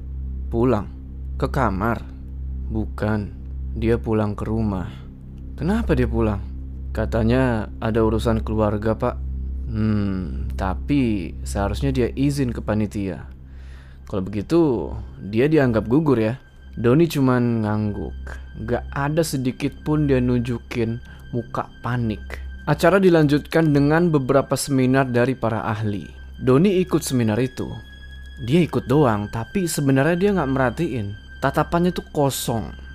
Pulang? Ke kamar? Bukan. Dia pulang ke rumah. Kenapa dia pulang? Katanya ada urusan keluarga, Pak. Hmm, tapi seharusnya dia izin ke panitia. Kalau begitu, dia dianggap gugur ya. Doni cuman ngangguk. Gak ada sedikit pun dia nunjukin muka panik. Acara dilanjutkan dengan beberapa seminar dari para ahli. Doni ikut seminar itu. Dia ikut doang, tapi sebenarnya dia nggak merhatiin. Tatapannya tuh kosong.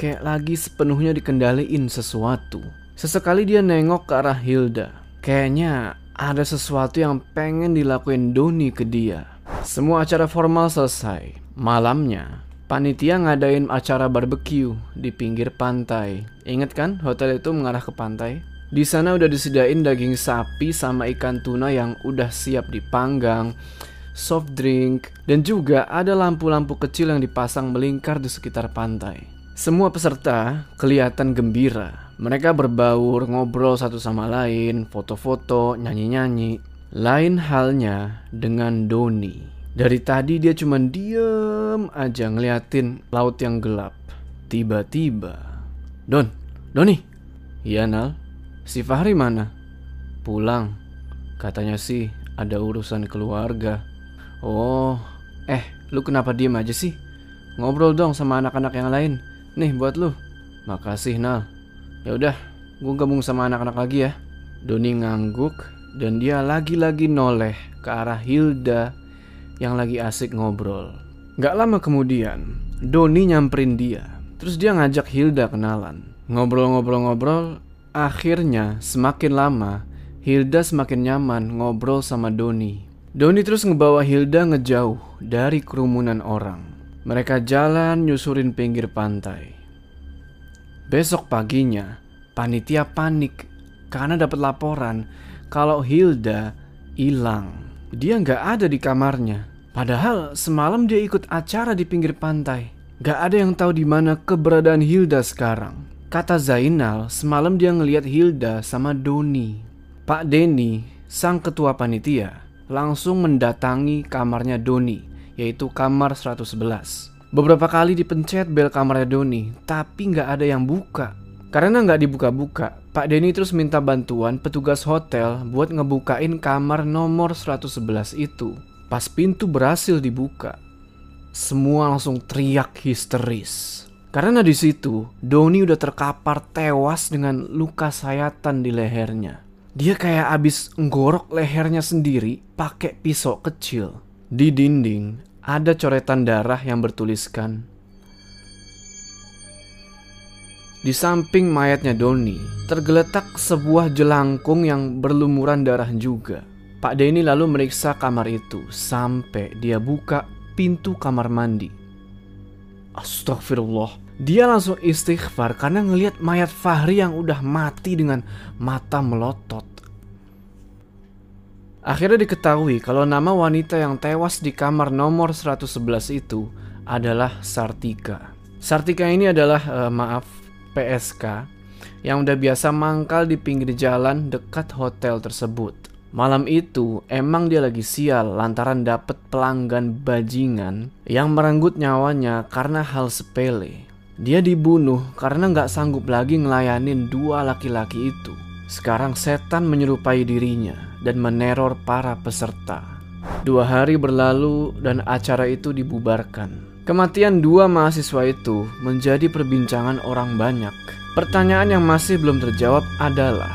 Kayak lagi sepenuhnya dikendaliin sesuatu. Sesekali dia nengok ke arah Hilda. Kayaknya ada sesuatu yang pengen dilakuin Doni ke dia. Semua acara formal selesai. Malamnya, panitia ngadain acara barbeque di pinggir pantai. Ingat kan, hotel itu mengarah ke pantai? Di sana udah disediain daging sapi sama ikan tuna yang udah siap dipanggang, soft drink, dan juga ada lampu-lampu kecil yang dipasang melingkar di sekitar pantai. Semua peserta kelihatan gembira Mereka berbaur, ngobrol satu sama lain, foto-foto, nyanyi-nyanyi. Lain halnya dengan Doni. Dari tadi dia cuma diem aja ngeliatin laut yang gelap. Tiba-tiba, Don, Doni. Iya Nal, si Fahri mana? Pulang. Katanya sih ada urusan keluarga. Oh, eh, lu kenapa diem aja sih? Ngobrol dong sama anak-anak yang lain. Nih buat lu. Makasih Nal. Ya udah, gue gabung sama anak-anak lagi ya. Doni ngangguk dan dia lagi-lagi noleh ke arah Hilda yang lagi asik ngobrol. Gak lama kemudian, Doni nyamperin dia. Terus dia ngajak Hilda kenalan. Ngobrol-ngobrol-ngobrol, akhirnya semakin lama Hilda semakin nyaman ngobrol sama Doni. Doni terus ngebawa Hilda ngejauh dari kerumunan orang. Mereka jalan nyusurin pinggir pantai. Besok paginya, panitia panik karena dapat laporan kalau Hilda hilang. Dia nggak ada di kamarnya. Padahal semalam dia ikut acara di pinggir pantai. Gak ada yang tahu di mana keberadaan Hilda sekarang. Kata Zainal, semalam dia ngelihat Hilda sama Doni. Pak Denny, sang ketua panitia, langsung mendatangi kamarnya Doni, yaitu kamar 111. Beberapa kali dipencet bel kamarnya Doni, tapi nggak ada yang buka. Karena nggak dibuka-buka, Pak Denny terus minta bantuan petugas hotel buat ngebukain kamar nomor 111 itu. Pas pintu berhasil dibuka, semua langsung teriak histeris. Karena di situ, Doni udah terkapar tewas dengan luka sayatan di lehernya. Dia kayak abis nggorok lehernya sendiri pakai pisau kecil. Di dinding ada coretan darah yang bertuliskan Di samping mayatnya Doni, tergeletak sebuah jelangkung yang berlumuran darah juga. Pak Denny lalu meriksa kamar itu sampai dia buka pintu kamar mandi. Astagfirullah. Dia langsung istighfar karena ngelihat mayat Fahri yang udah mati dengan mata melotot. Akhirnya diketahui kalau nama wanita yang tewas di kamar nomor 111 itu adalah Sartika. Sartika ini adalah uh, maaf PSK yang udah biasa mangkal di pinggir jalan dekat hotel tersebut. Malam itu emang dia lagi sial lantaran dapet pelanggan bajingan yang merenggut nyawanya karena hal sepele. Dia dibunuh karena nggak sanggup lagi ngelayanin dua laki-laki itu. Sekarang setan menyerupai dirinya dan meneror para peserta. Dua hari berlalu dan acara itu dibubarkan. Kematian dua mahasiswa itu menjadi perbincangan orang banyak. Pertanyaan yang masih belum terjawab adalah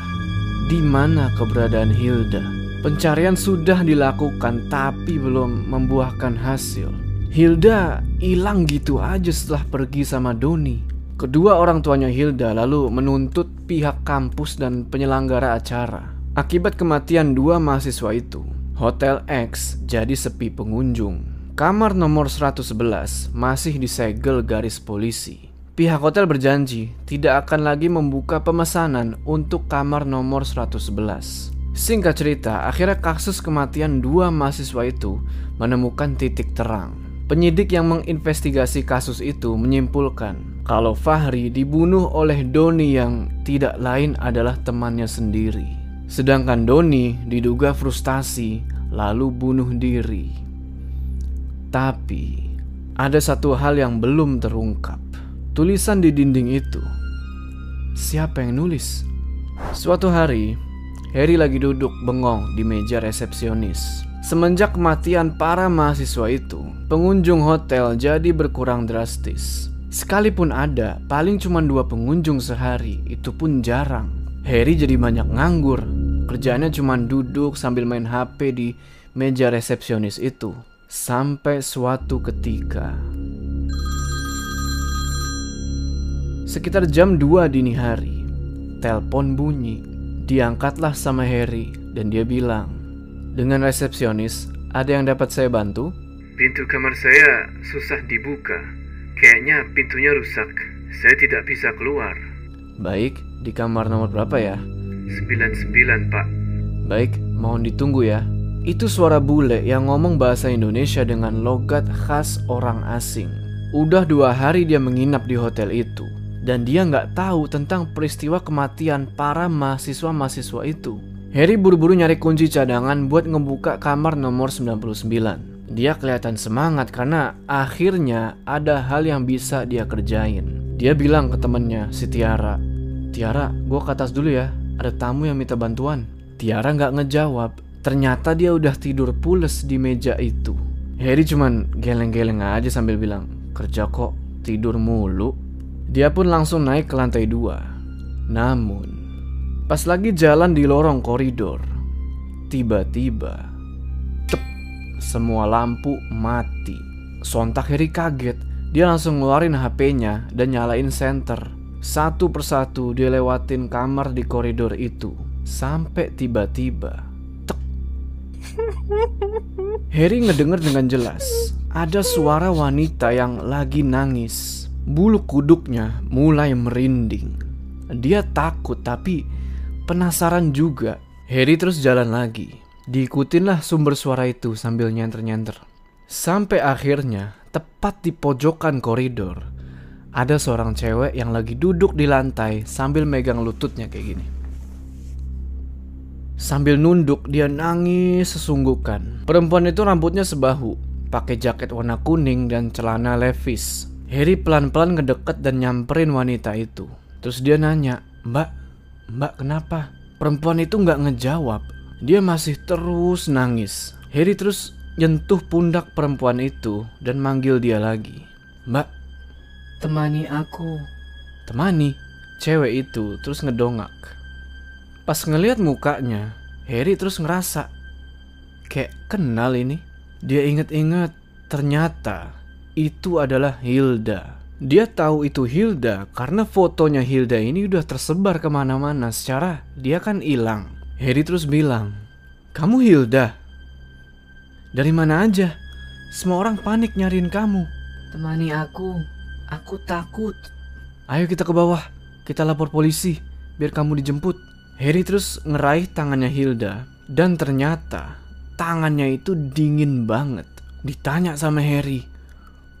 di mana keberadaan Hilda? Pencarian sudah dilakukan tapi belum membuahkan hasil. Hilda hilang gitu aja setelah pergi sama Doni. Kedua orang tuanya Hilda lalu menuntut pihak kampus dan penyelenggara acara. Akibat kematian dua mahasiswa itu, Hotel X jadi sepi pengunjung. Kamar nomor 111 masih disegel garis polisi. Pihak hotel berjanji tidak akan lagi membuka pemesanan untuk kamar nomor 111. Singkat cerita, akhirnya kasus kematian dua mahasiswa itu menemukan titik terang. Penyidik yang menginvestigasi kasus itu menyimpulkan kalau Fahri dibunuh oleh Doni yang tidak lain adalah temannya sendiri. Sedangkan Doni diduga frustasi lalu bunuh diri. Tapi ada satu hal yang belum terungkap. Tulisan di dinding itu. Siapa yang nulis? Suatu hari, Harry lagi duduk bengong di meja resepsionis. Semenjak kematian para mahasiswa itu, pengunjung hotel jadi berkurang drastis. Sekalipun ada, paling cuma dua pengunjung sehari, itu pun jarang. Harry jadi banyak nganggur. Kerjaannya cuma duduk sambil main HP di meja resepsionis itu. Sampai suatu ketika Sekitar jam 2 dini hari, telepon bunyi. Diangkatlah sama Harry dan dia bilang, "Dengan resepsionis, ada yang dapat saya bantu?" Pintu kamar saya susah dibuka. Kayaknya pintunya rusak. Saya tidak bisa keluar. Baik, di kamar nomor berapa ya? 99, Pak. Baik, mohon ditunggu ya. Itu suara bule yang ngomong bahasa Indonesia dengan logat khas orang asing. Udah dua hari dia menginap di hotel itu. dan dia nggak tahu tentang peristiwa kematian para mahasiswa-mahasiswa itu. Harry buru-buru nyari kunci cadangan buat ngebuka kamar nomor 99. Dia kelihatan semangat karena akhirnya ada hal yang bisa dia kerjain. Dia bilang ke temennya, si Tiara, Tiara, gue ke atas dulu ya, ada tamu yang minta bantuan. Tiara nggak ngejawab, ternyata dia udah tidur pules di meja itu. Harry cuman geleng-geleng aja sambil bilang, kerja kok, tidur mulu. Dia pun langsung naik ke lantai dua. Namun, pas lagi jalan di lorong koridor, tiba-tiba, tep, semua lampu mati. Sontak Harry kaget, dia langsung ngeluarin HP-nya dan nyalain senter. Satu persatu dia lewatin kamar di koridor itu, sampai tiba-tiba, tek. Harry ngedenger dengan jelas, ada suara wanita yang lagi nangis. Bulu kuduknya mulai merinding. Dia takut tapi penasaran juga. Harry terus jalan lagi. Diikutinlah sumber suara itu sambil nyenter-nyenter. Sampai akhirnya, tepat di pojokan koridor, ada seorang cewek yang lagi duduk di lantai sambil megang lututnya kayak gini. Sambil nunduk, dia nangis sesungguhkan. Perempuan itu rambutnya sebahu, pakai jaket warna kuning dan celana levis. Harry pelan-pelan ngedeket dan nyamperin wanita itu. Terus dia nanya, Mbak, Mbak kenapa? Perempuan itu nggak ngejawab. Dia masih terus nangis. Harry terus nyentuh pundak perempuan itu dan manggil dia lagi. Mbak, Temani aku. temani. Cewek itu terus ngedongak. Pas ngeliat mukanya, Harry terus ngerasa kayak kenal ini. Dia inget-inget ternyata itu adalah Hilda. Dia tahu itu Hilda karena fotonya Hilda ini udah tersebar ke mana-mana secara dia kan hilang. Harry terus bilang, kamu Hilda? Dari mana aja? Semua orang panik nyariin kamu. Temani aku. Aku takut. Ayo kita ke bawah, kita lapor polisi, biar kamu dijemput. Harry terus ngeraih tangannya Hilda, dan ternyata tangannya itu dingin banget. Ditanya sama Harry,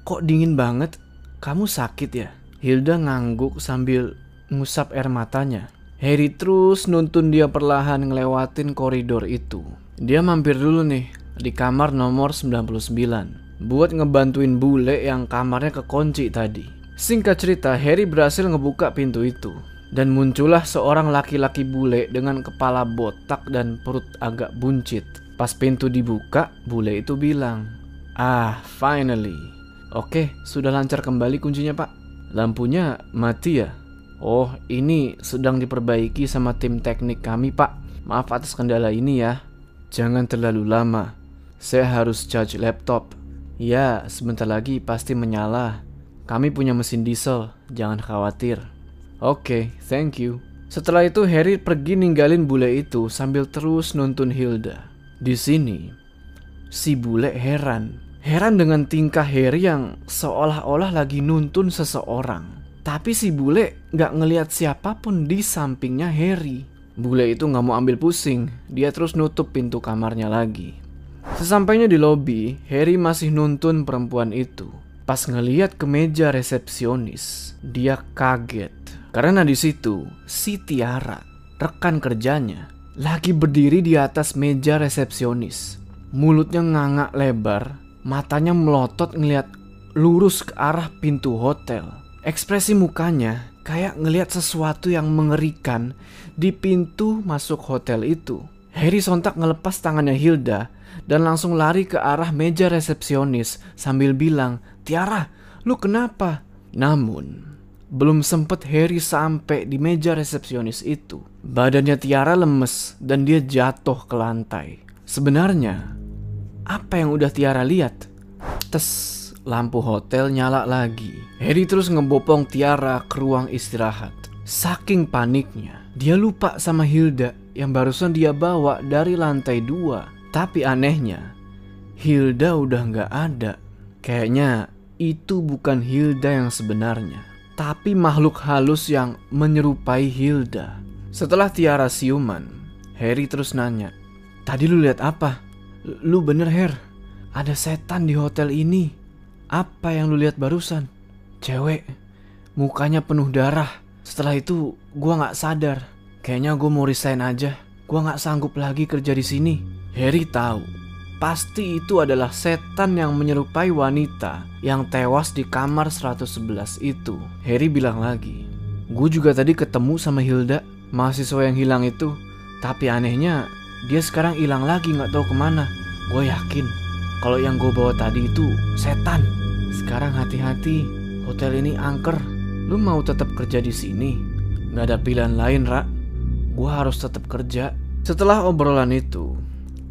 kok dingin banget? Kamu sakit ya? Hilda ngangguk sambil ngusap air matanya. Harry terus nuntun dia perlahan ngelewatin koridor itu. Dia mampir dulu nih di kamar nomor 99 buat ngebantuin bule yang kamarnya kekunci tadi. Singkat cerita, Harry berhasil ngebuka pintu itu. Dan muncullah seorang laki-laki bule dengan kepala botak dan perut agak buncit. Pas pintu dibuka, bule itu bilang, Ah, finally. Oke, sudah lancar kembali kuncinya pak. Lampunya mati ya? Oh, ini sedang diperbaiki sama tim teknik kami pak. Maaf atas kendala ini ya. Jangan terlalu lama. Saya harus charge laptop. Ya, sebentar lagi pasti menyala. Kami punya mesin diesel, jangan khawatir. Oke, thank you. Setelah itu Harry pergi ninggalin bule itu sambil terus nuntun Hilda. Di sini, si bule heran. Heran dengan tingkah Harry yang seolah-olah lagi nuntun seseorang. Tapi si bule nggak ngelihat siapa pun di sampingnya Harry. Bule itu nggak mau ambil pusing, dia terus nutup pintu kamarnya lagi. Sesampainya di lobi, Harry masih nuntun perempuan itu. Pas ngeliat ke meja resepsionis, dia kaget. Karena di situ, si Tiara, rekan kerjanya, lagi berdiri di atas meja resepsionis. Mulutnya ngangak lebar, matanya melotot ngeliat lurus ke arah pintu hotel. Ekspresi mukanya kayak ngeliat sesuatu yang mengerikan di pintu masuk hotel itu. Harry sontak ngelepas tangannya Hilda dan langsung lari ke arah meja resepsionis sambil bilang, Tiara, lu kenapa? Namun, belum sempet Harry sampai di meja resepsionis itu. Badannya Tiara lemes dan dia jatuh ke lantai. Sebenarnya, apa yang udah Tiara lihat? Tes, lampu hotel nyala lagi. Harry terus ngebopong Tiara ke ruang istirahat. Saking paniknya, dia lupa sama Hilda yang barusan dia bawa dari lantai dua. Tapi anehnya, Hilda udah nggak ada. Kayaknya itu bukan Hilda yang sebenarnya, tapi makhluk halus yang menyerupai Hilda. Setelah Tiara siuman, Harry terus nanya, Tadi lu lihat apa? Lu bener Her, ada setan di hotel ini. Apa yang lu lihat barusan? Cewek, Mukanya penuh darah. Setelah itu, gua nggak sadar. Kayaknya gue mau resign aja. Gua nggak sanggup lagi kerja di sini. Harry tahu, pasti itu adalah setan yang menyerupai wanita yang tewas di kamar 111 itu. Harry bilang lagi, gue juga tadi ketemu sama Hilda, mahasiswa yang hilang itu. Tapi anehnya, dia sekarang hilang lagi nggak tahu ke mana. Gue yakin kalau yang gue bawa tadi itu setan. Sekarang hati-hati, hotel ini angker. Lu mau tetap kerja di sini? Gak ada pilihan lain, Ra. Gue harus tetap kerja. Setelah obrolan itu,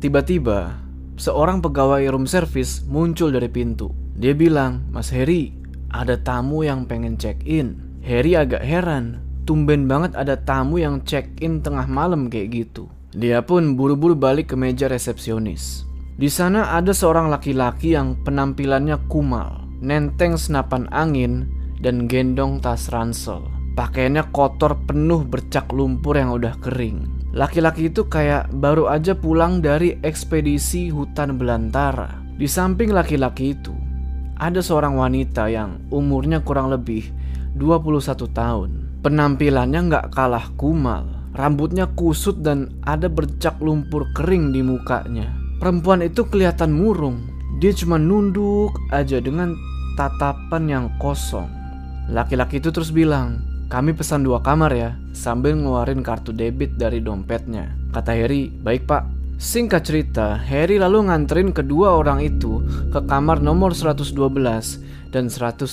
tiba-tiba seorang pegawai room service muncul dari pintu. Dia bilang, Mas Harry, ada tamu yang pengen check-in. Harry agak heran, tumben banget ada tamu yang check-in tengah malam kayak gitu. Dia pun buru-buru balik ke meja resepsionis. Di sana ada seorang laki-laki yang penampilannya kumal, nenteng senapan angin, dan gendong tas ransel. Pakaiannya kotor penuh bercak lumpur yang udah kering. Laki-laki itu kayak baru aja pulang dari ekspedisi hutan belantara. Di samping laki-laki itu, ada seorang wanita yang umurnya kurang lebih 21 tahun. Penampilannya nggak kalah kumal. Rambutnya kusut dan ada bercak lumpur kering di mukanya. Perempuan itu kelihatan murung. Dia cuma nunduk aja dengan tatapan yang kosong. Laki-laki itu terus bilang, kami pesan dua kamar ya, sambil ngeluarin kartu debit dari dompetnya. Kata Harry, baik pak. Singkat cerita, Harry lalu nganterin kedua orang itu ke kamar nomor 112 dan 113.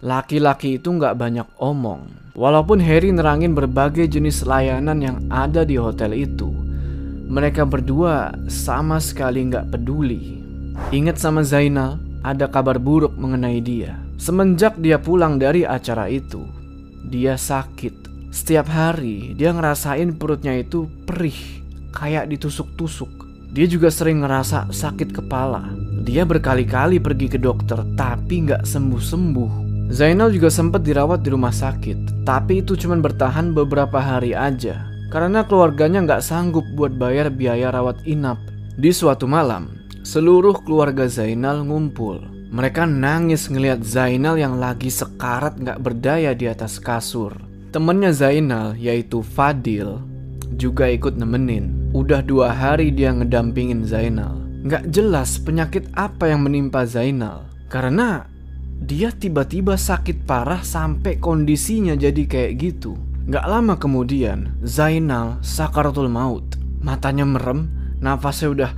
Laki-laki itu nggak banyak omong. Walaupun Harry nerangin berbagai jenis layanan yang ada di hotel itu, mereka berdua sama sekali nggak peduli. Ingat sama Zainal, ada kabar buruk mengenai dia. Semenjak dia pulang dari acara itu, dia sakit. Setiap hari dia ngerasain perutnya itu perih, kayak ditusuk-tusuk. Dia juga sering ngerasa sakit kepala. Dia berkali-kali pergi ke dokter, tapi nggak sembuh-sembuh. Zainal juga sempat dirawat di rumah sakit, tapi itu cuma bertahan beberapa hari aja karena keluarganya nggak sanggup buat bayar biaya rawat inap. Di suatu malam, seluruh keluarga Zainal ngumpul. Mereka nangis ngelihat Zainal yang lagi sekarat nggak berdaya di atas kasur. Temennya Zainal, yaitu Fadil, juga ikut nemenin. Udah dua hari dia ngedampingin Zainal. Nggak jelas penyakit apa yang menimpa Zainal. Karena dia tiba-tiba sakit parah sampai kondisinya jadi kayak gitu. Gak lama kemudian, Zainal sakaratul maut. Matanya merem, nafasnya udah...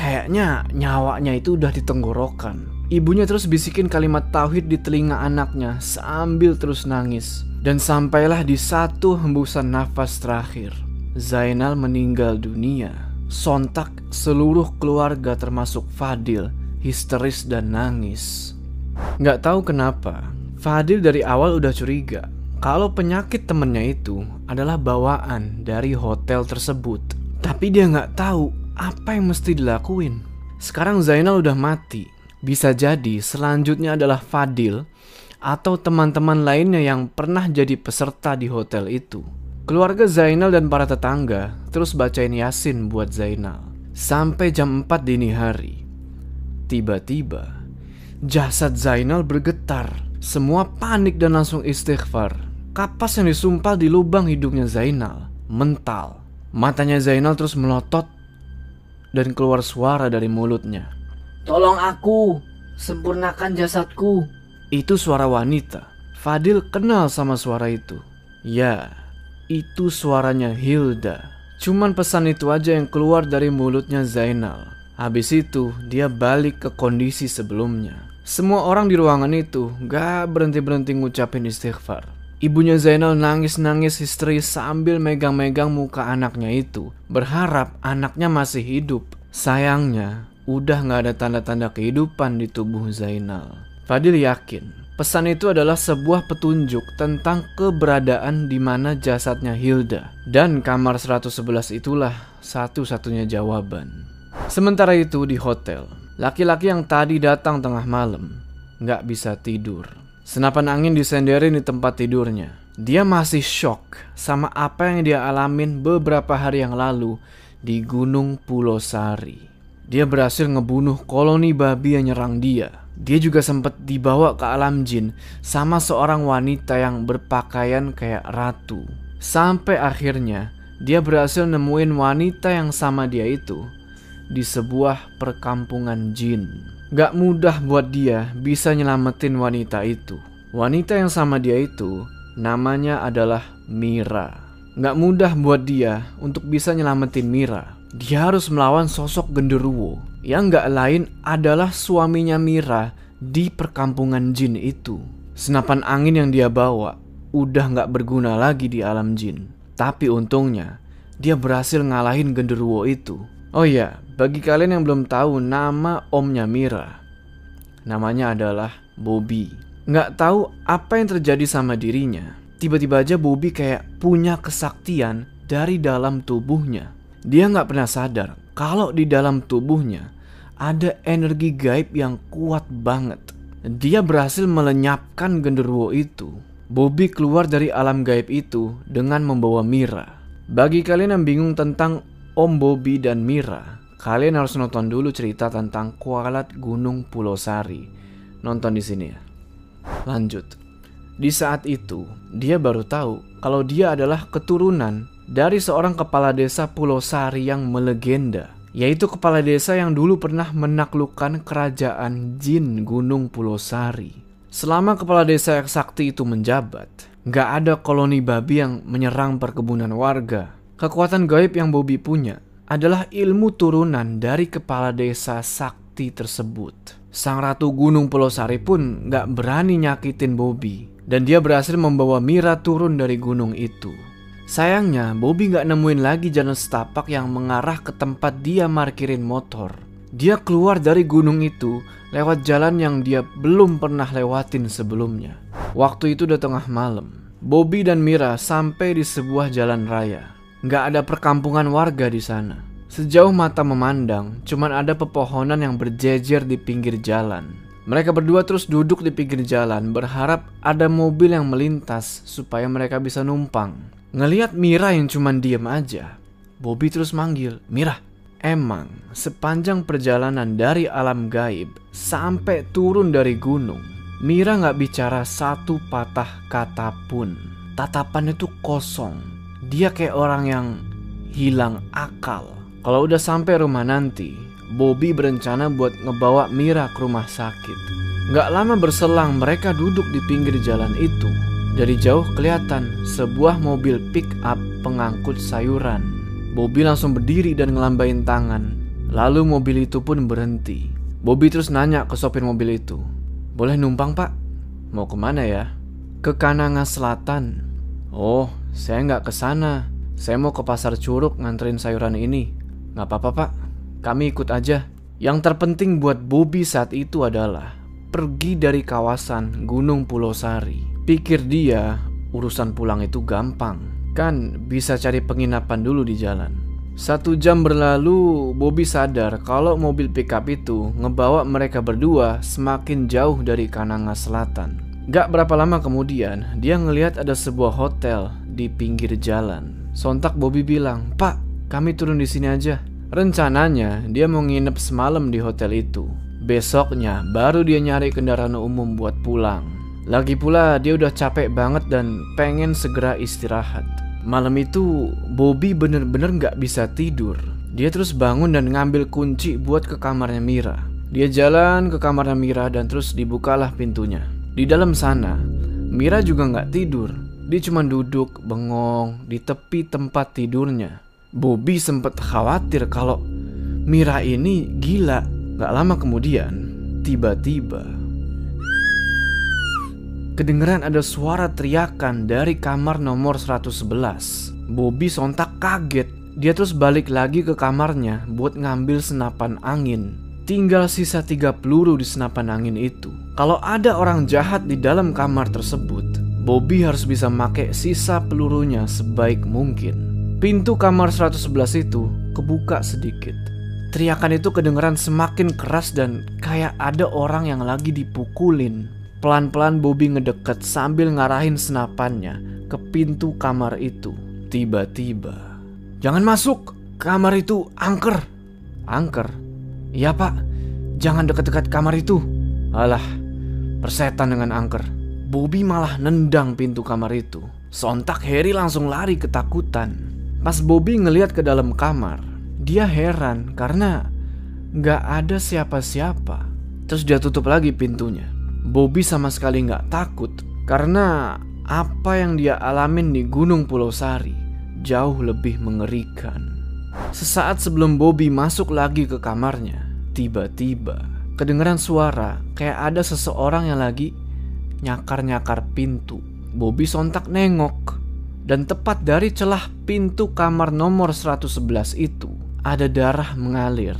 Kayaknya nyawanya itu udah ditenggorokan. Ibunya terus bisikin kalimat tauhid di telinga anaknya sambil terus nangis. Dan sampailah di satu hembusan nafas terakhir. Zainal meninggal dunia. Sontak seluruh keluarga termasuk Fadil histeris dan nangis. Gak tahu kenapa, Fadil dari awal udah curiga kalau penyakit temennya itu adalah bawaan dari hotel tersebut. Tapi dia nggak tahu apa yang mesti dilakuin. Sekarang Zainal udah mati. Bisa jadi selanjutnya adalah Fadil atau teman-teman lainnya yang pernah jadi peserta di hotel itu. Keluarga Zainal dan para tetangga terus bacain Yasin buat Zainal. Sampai jam 4 dini hari. Tiba-tiba, jasad Zainal bergetar. Semua panik dan langsung istighfar. Kapas yang disumpal di lubang hidungnya Zainal mental. Matanya Zainal terus melotot dan keluar suara dari mulutnya. Tolong aku, sempurnakan jasadku. Itu suara wanita. Fadil kenal sama suara itu. Ya, itu suaranya Hilda. Cuman pesan itu aja yang keluar dari mulutnya Zainal. Habis itu, dia balik ke kondisi sebelumnya. Semua orang di ruangan itu gak berhenti-berhenti ngucapin istighfar. Ibunya Zainal nangis-nangis histeris sambil megang-megang muka anaknya itu. Berharap anaknya masih hidup. Sayangnya, udah gak ada tanda-tanda kehidupan di tubuh Zainal. Fadil yakin pesan itu adalah sebuah petunjuk tentang keberadaan di mana jasadnya Hilda. Dan kamar 111 itulah satu-satunya jawaban. Sementara itu di hotel, laki-laki yang tadi datang tengah malam nggak bisa tidur. Senapan angin disenderin di tempat tidurnya. Dia masih shock sama apa yang dia alamin beberapa hari yang lalu di Gunung Pulau Sari. Dia berhasil ngebunuh koloni babi yang nyerang dia. dia juga sempat dibawa ke alam jin sama seorang wanita yang berpakaian kayak ratu. Sampai akhirnya dia berhasil nemuin wanita yang sama dia itu di sebuah perkampungan jin. Gak mudah buat dia bisa nyelamatin wanita itu. Wanita yang sama dia itu namanya adalah Mira. Gak mudah buat dia untuk bisa nyelamatin Mira. Dia harus melawan sosok genderuwo yang gak lain adalah suaminya Mira di perkampungan jin itu. Senapan angin yang dia bawa udah gak berguna lagi di alam jin. Tapi untungnya dia berhasil ngalahin genderuwo itu. Oh iya, bagi kalian yang belum tahu nama omnya Mira, namanya adalah Bobby. Nggak tahu apa yang terjadi sama dirinya. Tiba-tiba aja Bobby kayak punya kesaktian dari dalam tubuhnya. Dia nggak pernah sadar kalau di dalam tubuhnya ada energi gaib yang kuat banget. Dia berhasil melenyapkan genderuwo itu. Bobby keluar dari alam gaib itu dengan membawa Mira. Bagi kalian yang bingung tentang Om Bobby dan Mira, kalian harus nonton dulu cerita tentang kualat Gunung Pulau Sari. Nonton di sini ya. Lanjut. Di saat itu, dia baru tahu kalau dia adalah keturunan dari seorang kepala desa Pulau Sari yang melegenda, yaitu kepala desa yang dulu pernah menaklukkan kerajaan jin Gunung Pulau Sari. Selama kepala desa yang sakti itu menjabat, nggak ada koloni babi yang menyerang perkebunan warga Kekuatan gaib yang Bobby punya adalah ilmu turunan dari kepala desa sakti tersebut. Sang Ratu Gunung Pulau pun gak berani nyakitin Bobby dan dia berhasil membawa Mira turun dari gunung itu. Sayangnya, Bobby gak nemuin lagi jalan setapak yang mengarah ke tempat dia markirin motor. Dia keluar dari gunung itu lewat jalan yang dia belum pernah lewatin sebelumnya. Waktu itu udah tengah malam. Bobby dan Mira sampai di sebuah jalan raya. Nggak ada perkampungan warga di sana. Sejauh mata memandang, cuman ada pepohonan yang berjejer di pinggir jalan. Mereka berdua terus duduk di pinggir jalan, berharap ada mobil yang melintas supaya mereka bisa numpang. Ngeliat Mira yang cuman diem aja, Bobby terus manggil, Mira, emang sepanjang perjalanan dari alam gaib sampai turun dari gunung, Mira nggak bicara satu patah kata pun. Tatapannya tuh kosong, dia kayak orang yang hilang akal. Kalau udah sampai rumah nanti, Bobby berencana buat ngebawa Mira ke rumah sakit. Gak lama berselang mereka duduk di pinggir jalan itu. Dari jauh kelihatan sebuah mobil pick up pengangkut sayuran. Bobby langsung berdiri dan ngelambain tangan. Lalu mobil itu pun berhenti. Bobby terus nanya ke sopir mobil itu. Boleh numpang pak? Mau ke mana ya? Ke Kananga Selatan. Oh, saya nggak ke sana. Saya mau ke pasar curug nganterin sayuran ini. Nggak apa-apa pak, kami ikut aja. Yang terpenting buat Bobby saat itu adalah pergi dari kawasan Gunung Pulau Sari. Pikir dia urusan pulang itu gampang. Kan bisa cari penginapan dulu di jalan. Satu jam berlalu, Bobby sadar kalau mobil pickup itu ngebawa mereka berdua semakin jauh dari Kananga Selatan. Gak berapa lama kemudian, dia ngelihat ada sebuah hotel di pinggir jalan. Sontak Bobby bilang, Pak, kami turun di sini aja. Rencananya, dia mau nginep semalam di hotel itu. Besoknya, baru dia nyari kendaraan umum buat pulang. Lagi pula, dia udah capek banget dan pengen segera istirahat. Malam itu, Bobby bener-bener gak bisa tidur. Dia terus bangun dan ngambil kunci buat ke kamarnya Mira. Dia jalan ke kamarnya Mira dan terus dibukalah pintunya. Di dalam sana, Mira juga nggak tidur. Dia cuma duduk bengong di tepi tempat tidurnya. Bobby sempat khawatir kalau Mira ini gila. Gak lama kemudian, tiba-tiba kedengeran ada suara teriakan dari kamar nomor 111. Bobby sontak kaget. Dia terus balik lagi ke kamarnya buat ngambil senapan angin. Tinggal sisa tiga peluru di senapan angin itu. Kalau ada orang jahat di dalam kamar tersebut, Bobby harus bisa make sisa pelurunya sebaik mungkin. Pintu kamar 111 itu kebuka sedikit. Teriakan itu kedengeran semakin keras dan kayak ada orang yang lagi dipukulin. Pelan-pelan Bobby ngedeket sambil ngarahin senapannya ke pintu kamar itu. Tiba-tiba, jangan masuk, kamar itu angker. Angker? Iya pak, jangan dekat-dekat kamar itu. Alah, persetan dengan angker. Bobby malah nendang pintu kamar itu. Sontak Harry langsung lari ketakutan. Pas Bobby ngeliat ke dalam kamar, dia heran karena nggak ada siapa-siapa. Terus dia tutup lagi pintunya. Bobby sama sekali nggak takut karena apa yang dia alamin di Gunung Pulau Sari jauh lebih mengerikan. Sesaat sebelum Bobby masuk lagi ke kamarnya, tiba-tiba kedengaran suara kayak ada seseorang yang lagi nyakar-nyakar pintu. Bobby sontak nengok dan tepat dari celah pintu kamar nomor 111 itu ada darah mengalir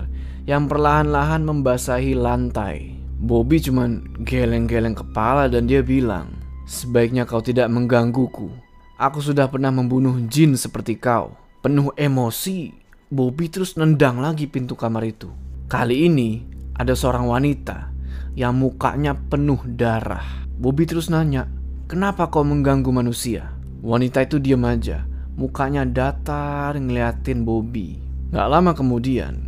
yang perlahan-lahan membasahi lantai. Bobby cuman geleng-geleng kepala dan dia bilang, Sebaiknya kau tidak menggangguku. Aku sudah pernah membunuh jin seperti kau. Penuh emosi, Bobby terus nendang lagi pintu kamar itu. Kali ini ada seorang wanita yang mukanya penuh darah. Bobby terus nanya, kenapa kau mengganggu manusia? Wanita itu diam aja, mukanya datar ngeliatin Bobby. Gak lama kemudian,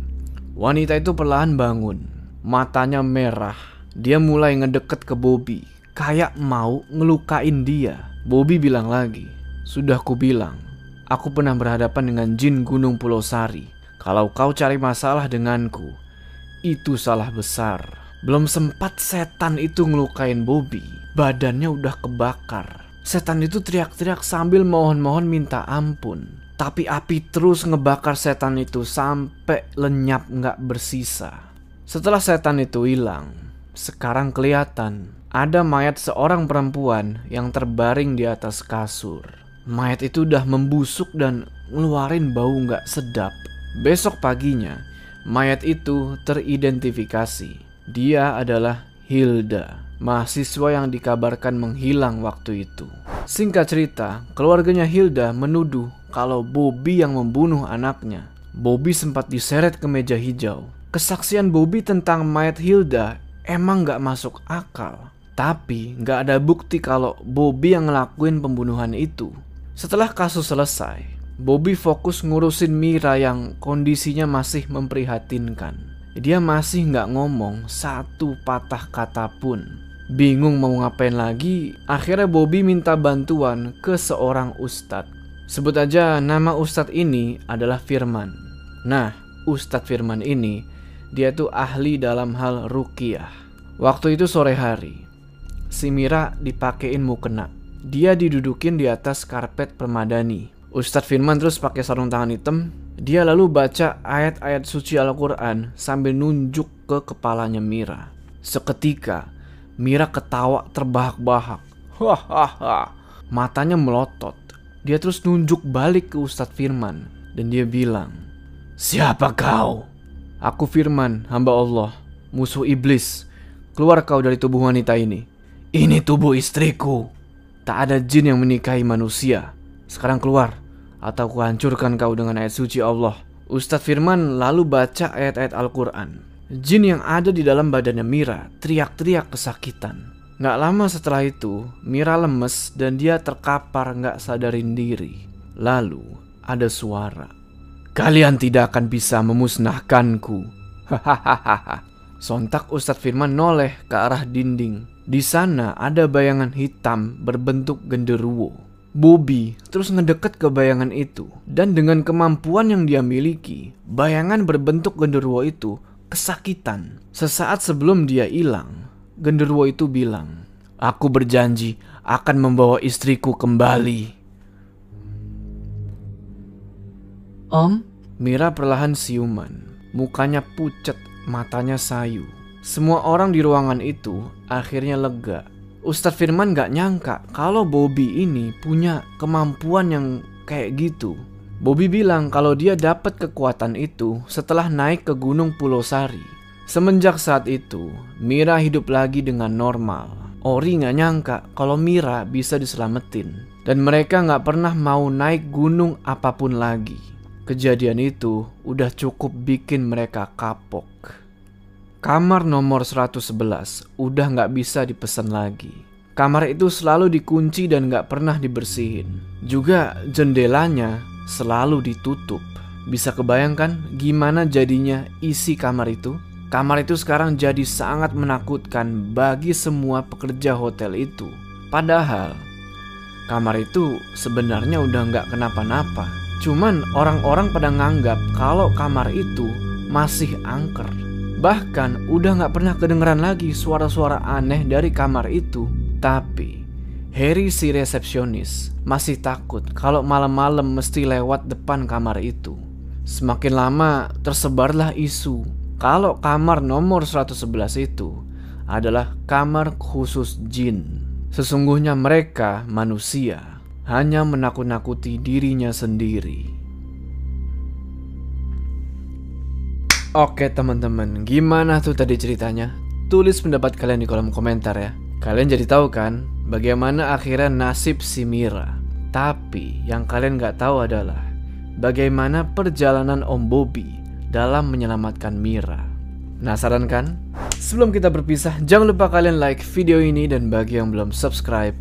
wanita itu perlahan bangun, matanya merah. Dia mulai ngedeket ke Bobby kayak mau ngelukain dia. Bobby bilang lagi, sudah ku bilang, aku pernah berhadapan dengan jin Gunung Pulau Sari. Kalau kau cari masalah denganku, itu salah besar. Belum sempat setan itu ngelukain Bobby, badannya udah kebakar. Setan itu teriak-teriak sambil mohon-mohon minta ampun. Tapi api terus ngebakar setan itu sampai lenyap nggak bersisa. Setelah setan itu hilang, sekarang kelihatan ada mayat seorang perempuan yang terbaring di atas kasur. Mayat itu udah membusuk dan ngeluarin bau nggak sedap. Besok paginya, mayat itu teridentifikasi. Dia adalah Hilda, mahasiswa yang dikabarkan menghilang waktu itu. Singkat cerita, keluarganya Hilda menuduh kalau Bobby yang membunuh anaknya. Bobby sempat diseret ke meja hijau. Kesaksian Bobby tentang mayat Hilda emang nggak masuk akal. Tapi nggak ada bukti kalau Bobby yang ngelakuin pembunuhan itu. Setelah kasus selesai, Bobby fokus ngurusin Mira yang kondisinya masih memprihatinkan. Dia masih nggak ngomong satu patah kata pun. Bingung mau ngapain lagi, akhirnya Bobby minta bantuan ke seorang ustadz. Sebut aja nama ustadz ini adalah Firman. Nah, ustadz Firman ini, dia tuh ahli dalam hal rukiah. Waktu itu sore hari, si Mira dipakein mukena. Dia didudukin di atas karpet permadani. Ustadz Firman terus pakai sarung tangan hitam. Dia lalu baca ayat-ayat suci Al-Quran sambil nunjuk ke kepalanya Mira. Seketika, Mira ketawa terbahak-bahak. Hahaha. Matanya melotot. Dia terus nunjuk balik ke Ustadz Firman. Dan dia bilang, Siapa kau? Aku Firman, hamba Allah, musuh iblis. Keluar kau dari tubuh wanita ini. Ini tubuh istriku. Tak ada jin yang menikahi manusia. Sekarang keluar, atau kuhancurkan kau dengan ayat suci Allah. Ustadz Firman lalu baca ayat-ayat Al-Quran. Jin yang ada di dalam badannya Mira teriak-teriak kesakitan. Gak lama setelah itu, Mira lemes dan dia terkapar gak sadarin diri. Lalu, ada suara. Kalian tidak akan bisa memusnahkanku. Hahaha. Sontak Ustadz Firman noleh ke arah dinding di sana ada bayangan hitam berbentuk genderuwo. Bobby terus ngedeket ke bayangan itu dan dengan kemampuan yang dia miliki, bayangan berbentuk genderuwo itu kesakitan. Sesaat sebelum dia hilang, genderuwo itu bilang, "Aku berjanji akan membawa istriku kembali." Om, Mira perlahan siuman, mukanya pucat, matanya sayu. Semua orang di ruangan itu akhirnya lega. Ustadz Firman gak nyangka kalau Bobby ini punya kemampuan yang kayak gitu. Bobby bilang kalau dia dapat kekuatan itu setelah naik ke Gunung Pulau Sari. Semenjak saat itu, Mira hidup lagi dengan normal. Ori gak nyangka kalau Mira bisa diselamatin. Dan mereka gak pernah mau naik gunung apa pun lagi. Kejadian itu udah cukup bikin mereka kapok. Kamar nomor 111 udah nggak bisa dipesan lagi. Kamar itu selalu dikunci dan nggak pernah dibersihin. Juga jendelanya selalu ditutup. Bisa kebayangkan gimana jadinya isi kamar itu? Kamar itu sekarang jadi sangat menakutkan bagi semua pekerja hotel itu. Padahal kamar itu sebenarnya udah nggak kenapa-napa. Cuman orang-orang pada nganggap kalau kamar itu masih angker. Bahkan udah nggak pernah kedengeran lagi suara-suara aneh dari kamar itu. Tapi Harry si resepsionis masih takut kalau malam-malam mesti lewat depan kamar itu. Semakin lama tersebarlah isu kalau kamar nomor 111 itu adalah kamar khusus jin. Sesungguhnya mereka manusia hanya menakut-nakuti dirinya sendiri. Oke teman-teman, gimana tuh tadi ceritanya? Tulis pendapat kalian di kolom komentar ya. Kalian jadi tahu kan bagaimana akhirnya nasib si Mira. Tapi yang kalian gak tahu adalah bagaimana perjalanan Om Bobby dalam menyelamatkan Mira. Penasaran kan? Sebelum kita berpisah, jangan lupa kalian like video ini dan bagi yang belum subscribe,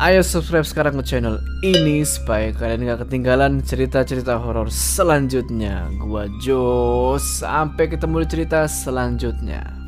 ayo subscribe sekarang ke channel ini supaya kalian gak ketinggalan cerita-cerita horor selanjutnya. Gua Jos, sampai ketemu di cerita selanjutnya.